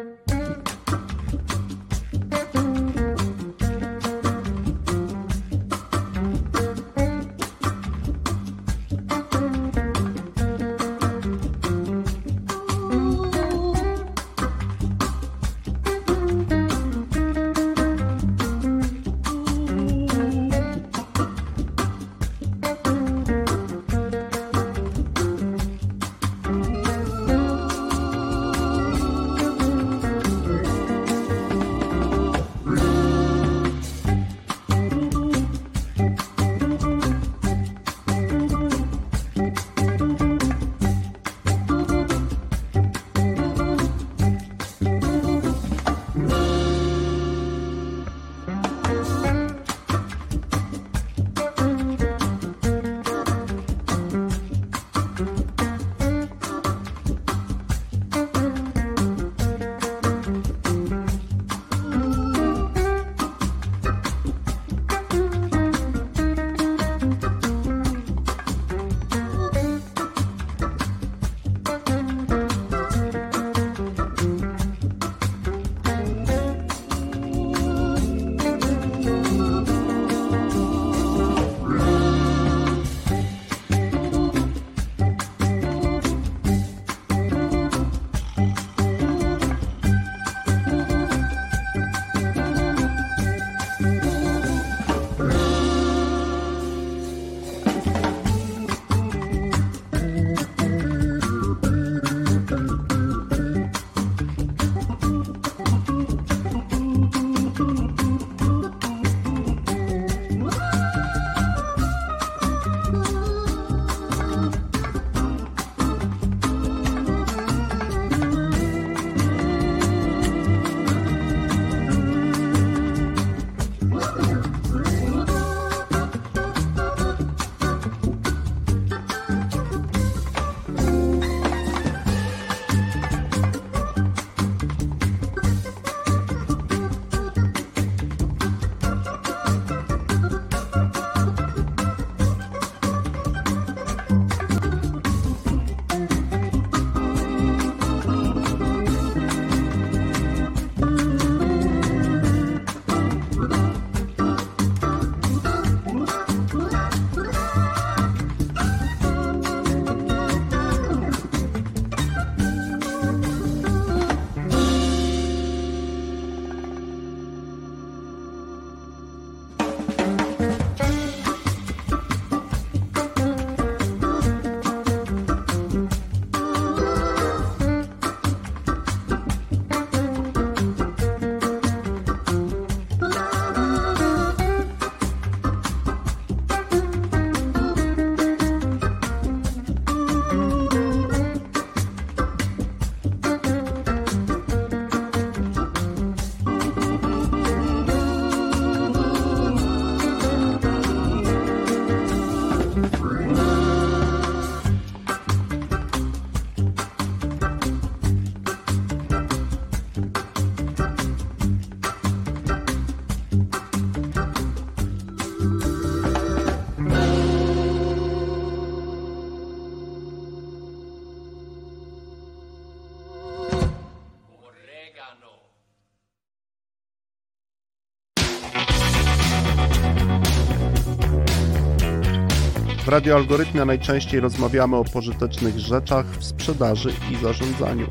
Radio Algorytmia najczęściej rozmawiamy o pożytecznych rzeczach w sprzedaży i zarządzaniu.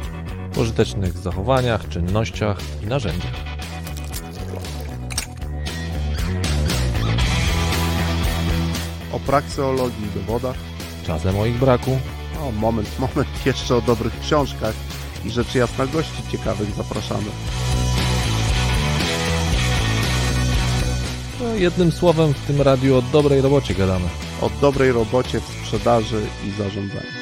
Pożytecznych zachowaniach, czynnościach i narzędziach. O prakseologii i dowodach. Czasem o ich braku. O, moment, moment, jeszcze o dobrych książkach i rzecz jasna gości ciekawych zapraszamy. No, jednym słowem w tym radiu o dobrej robocie gadamy. O dobrej robocie w sprzedaży i zarządzaniu.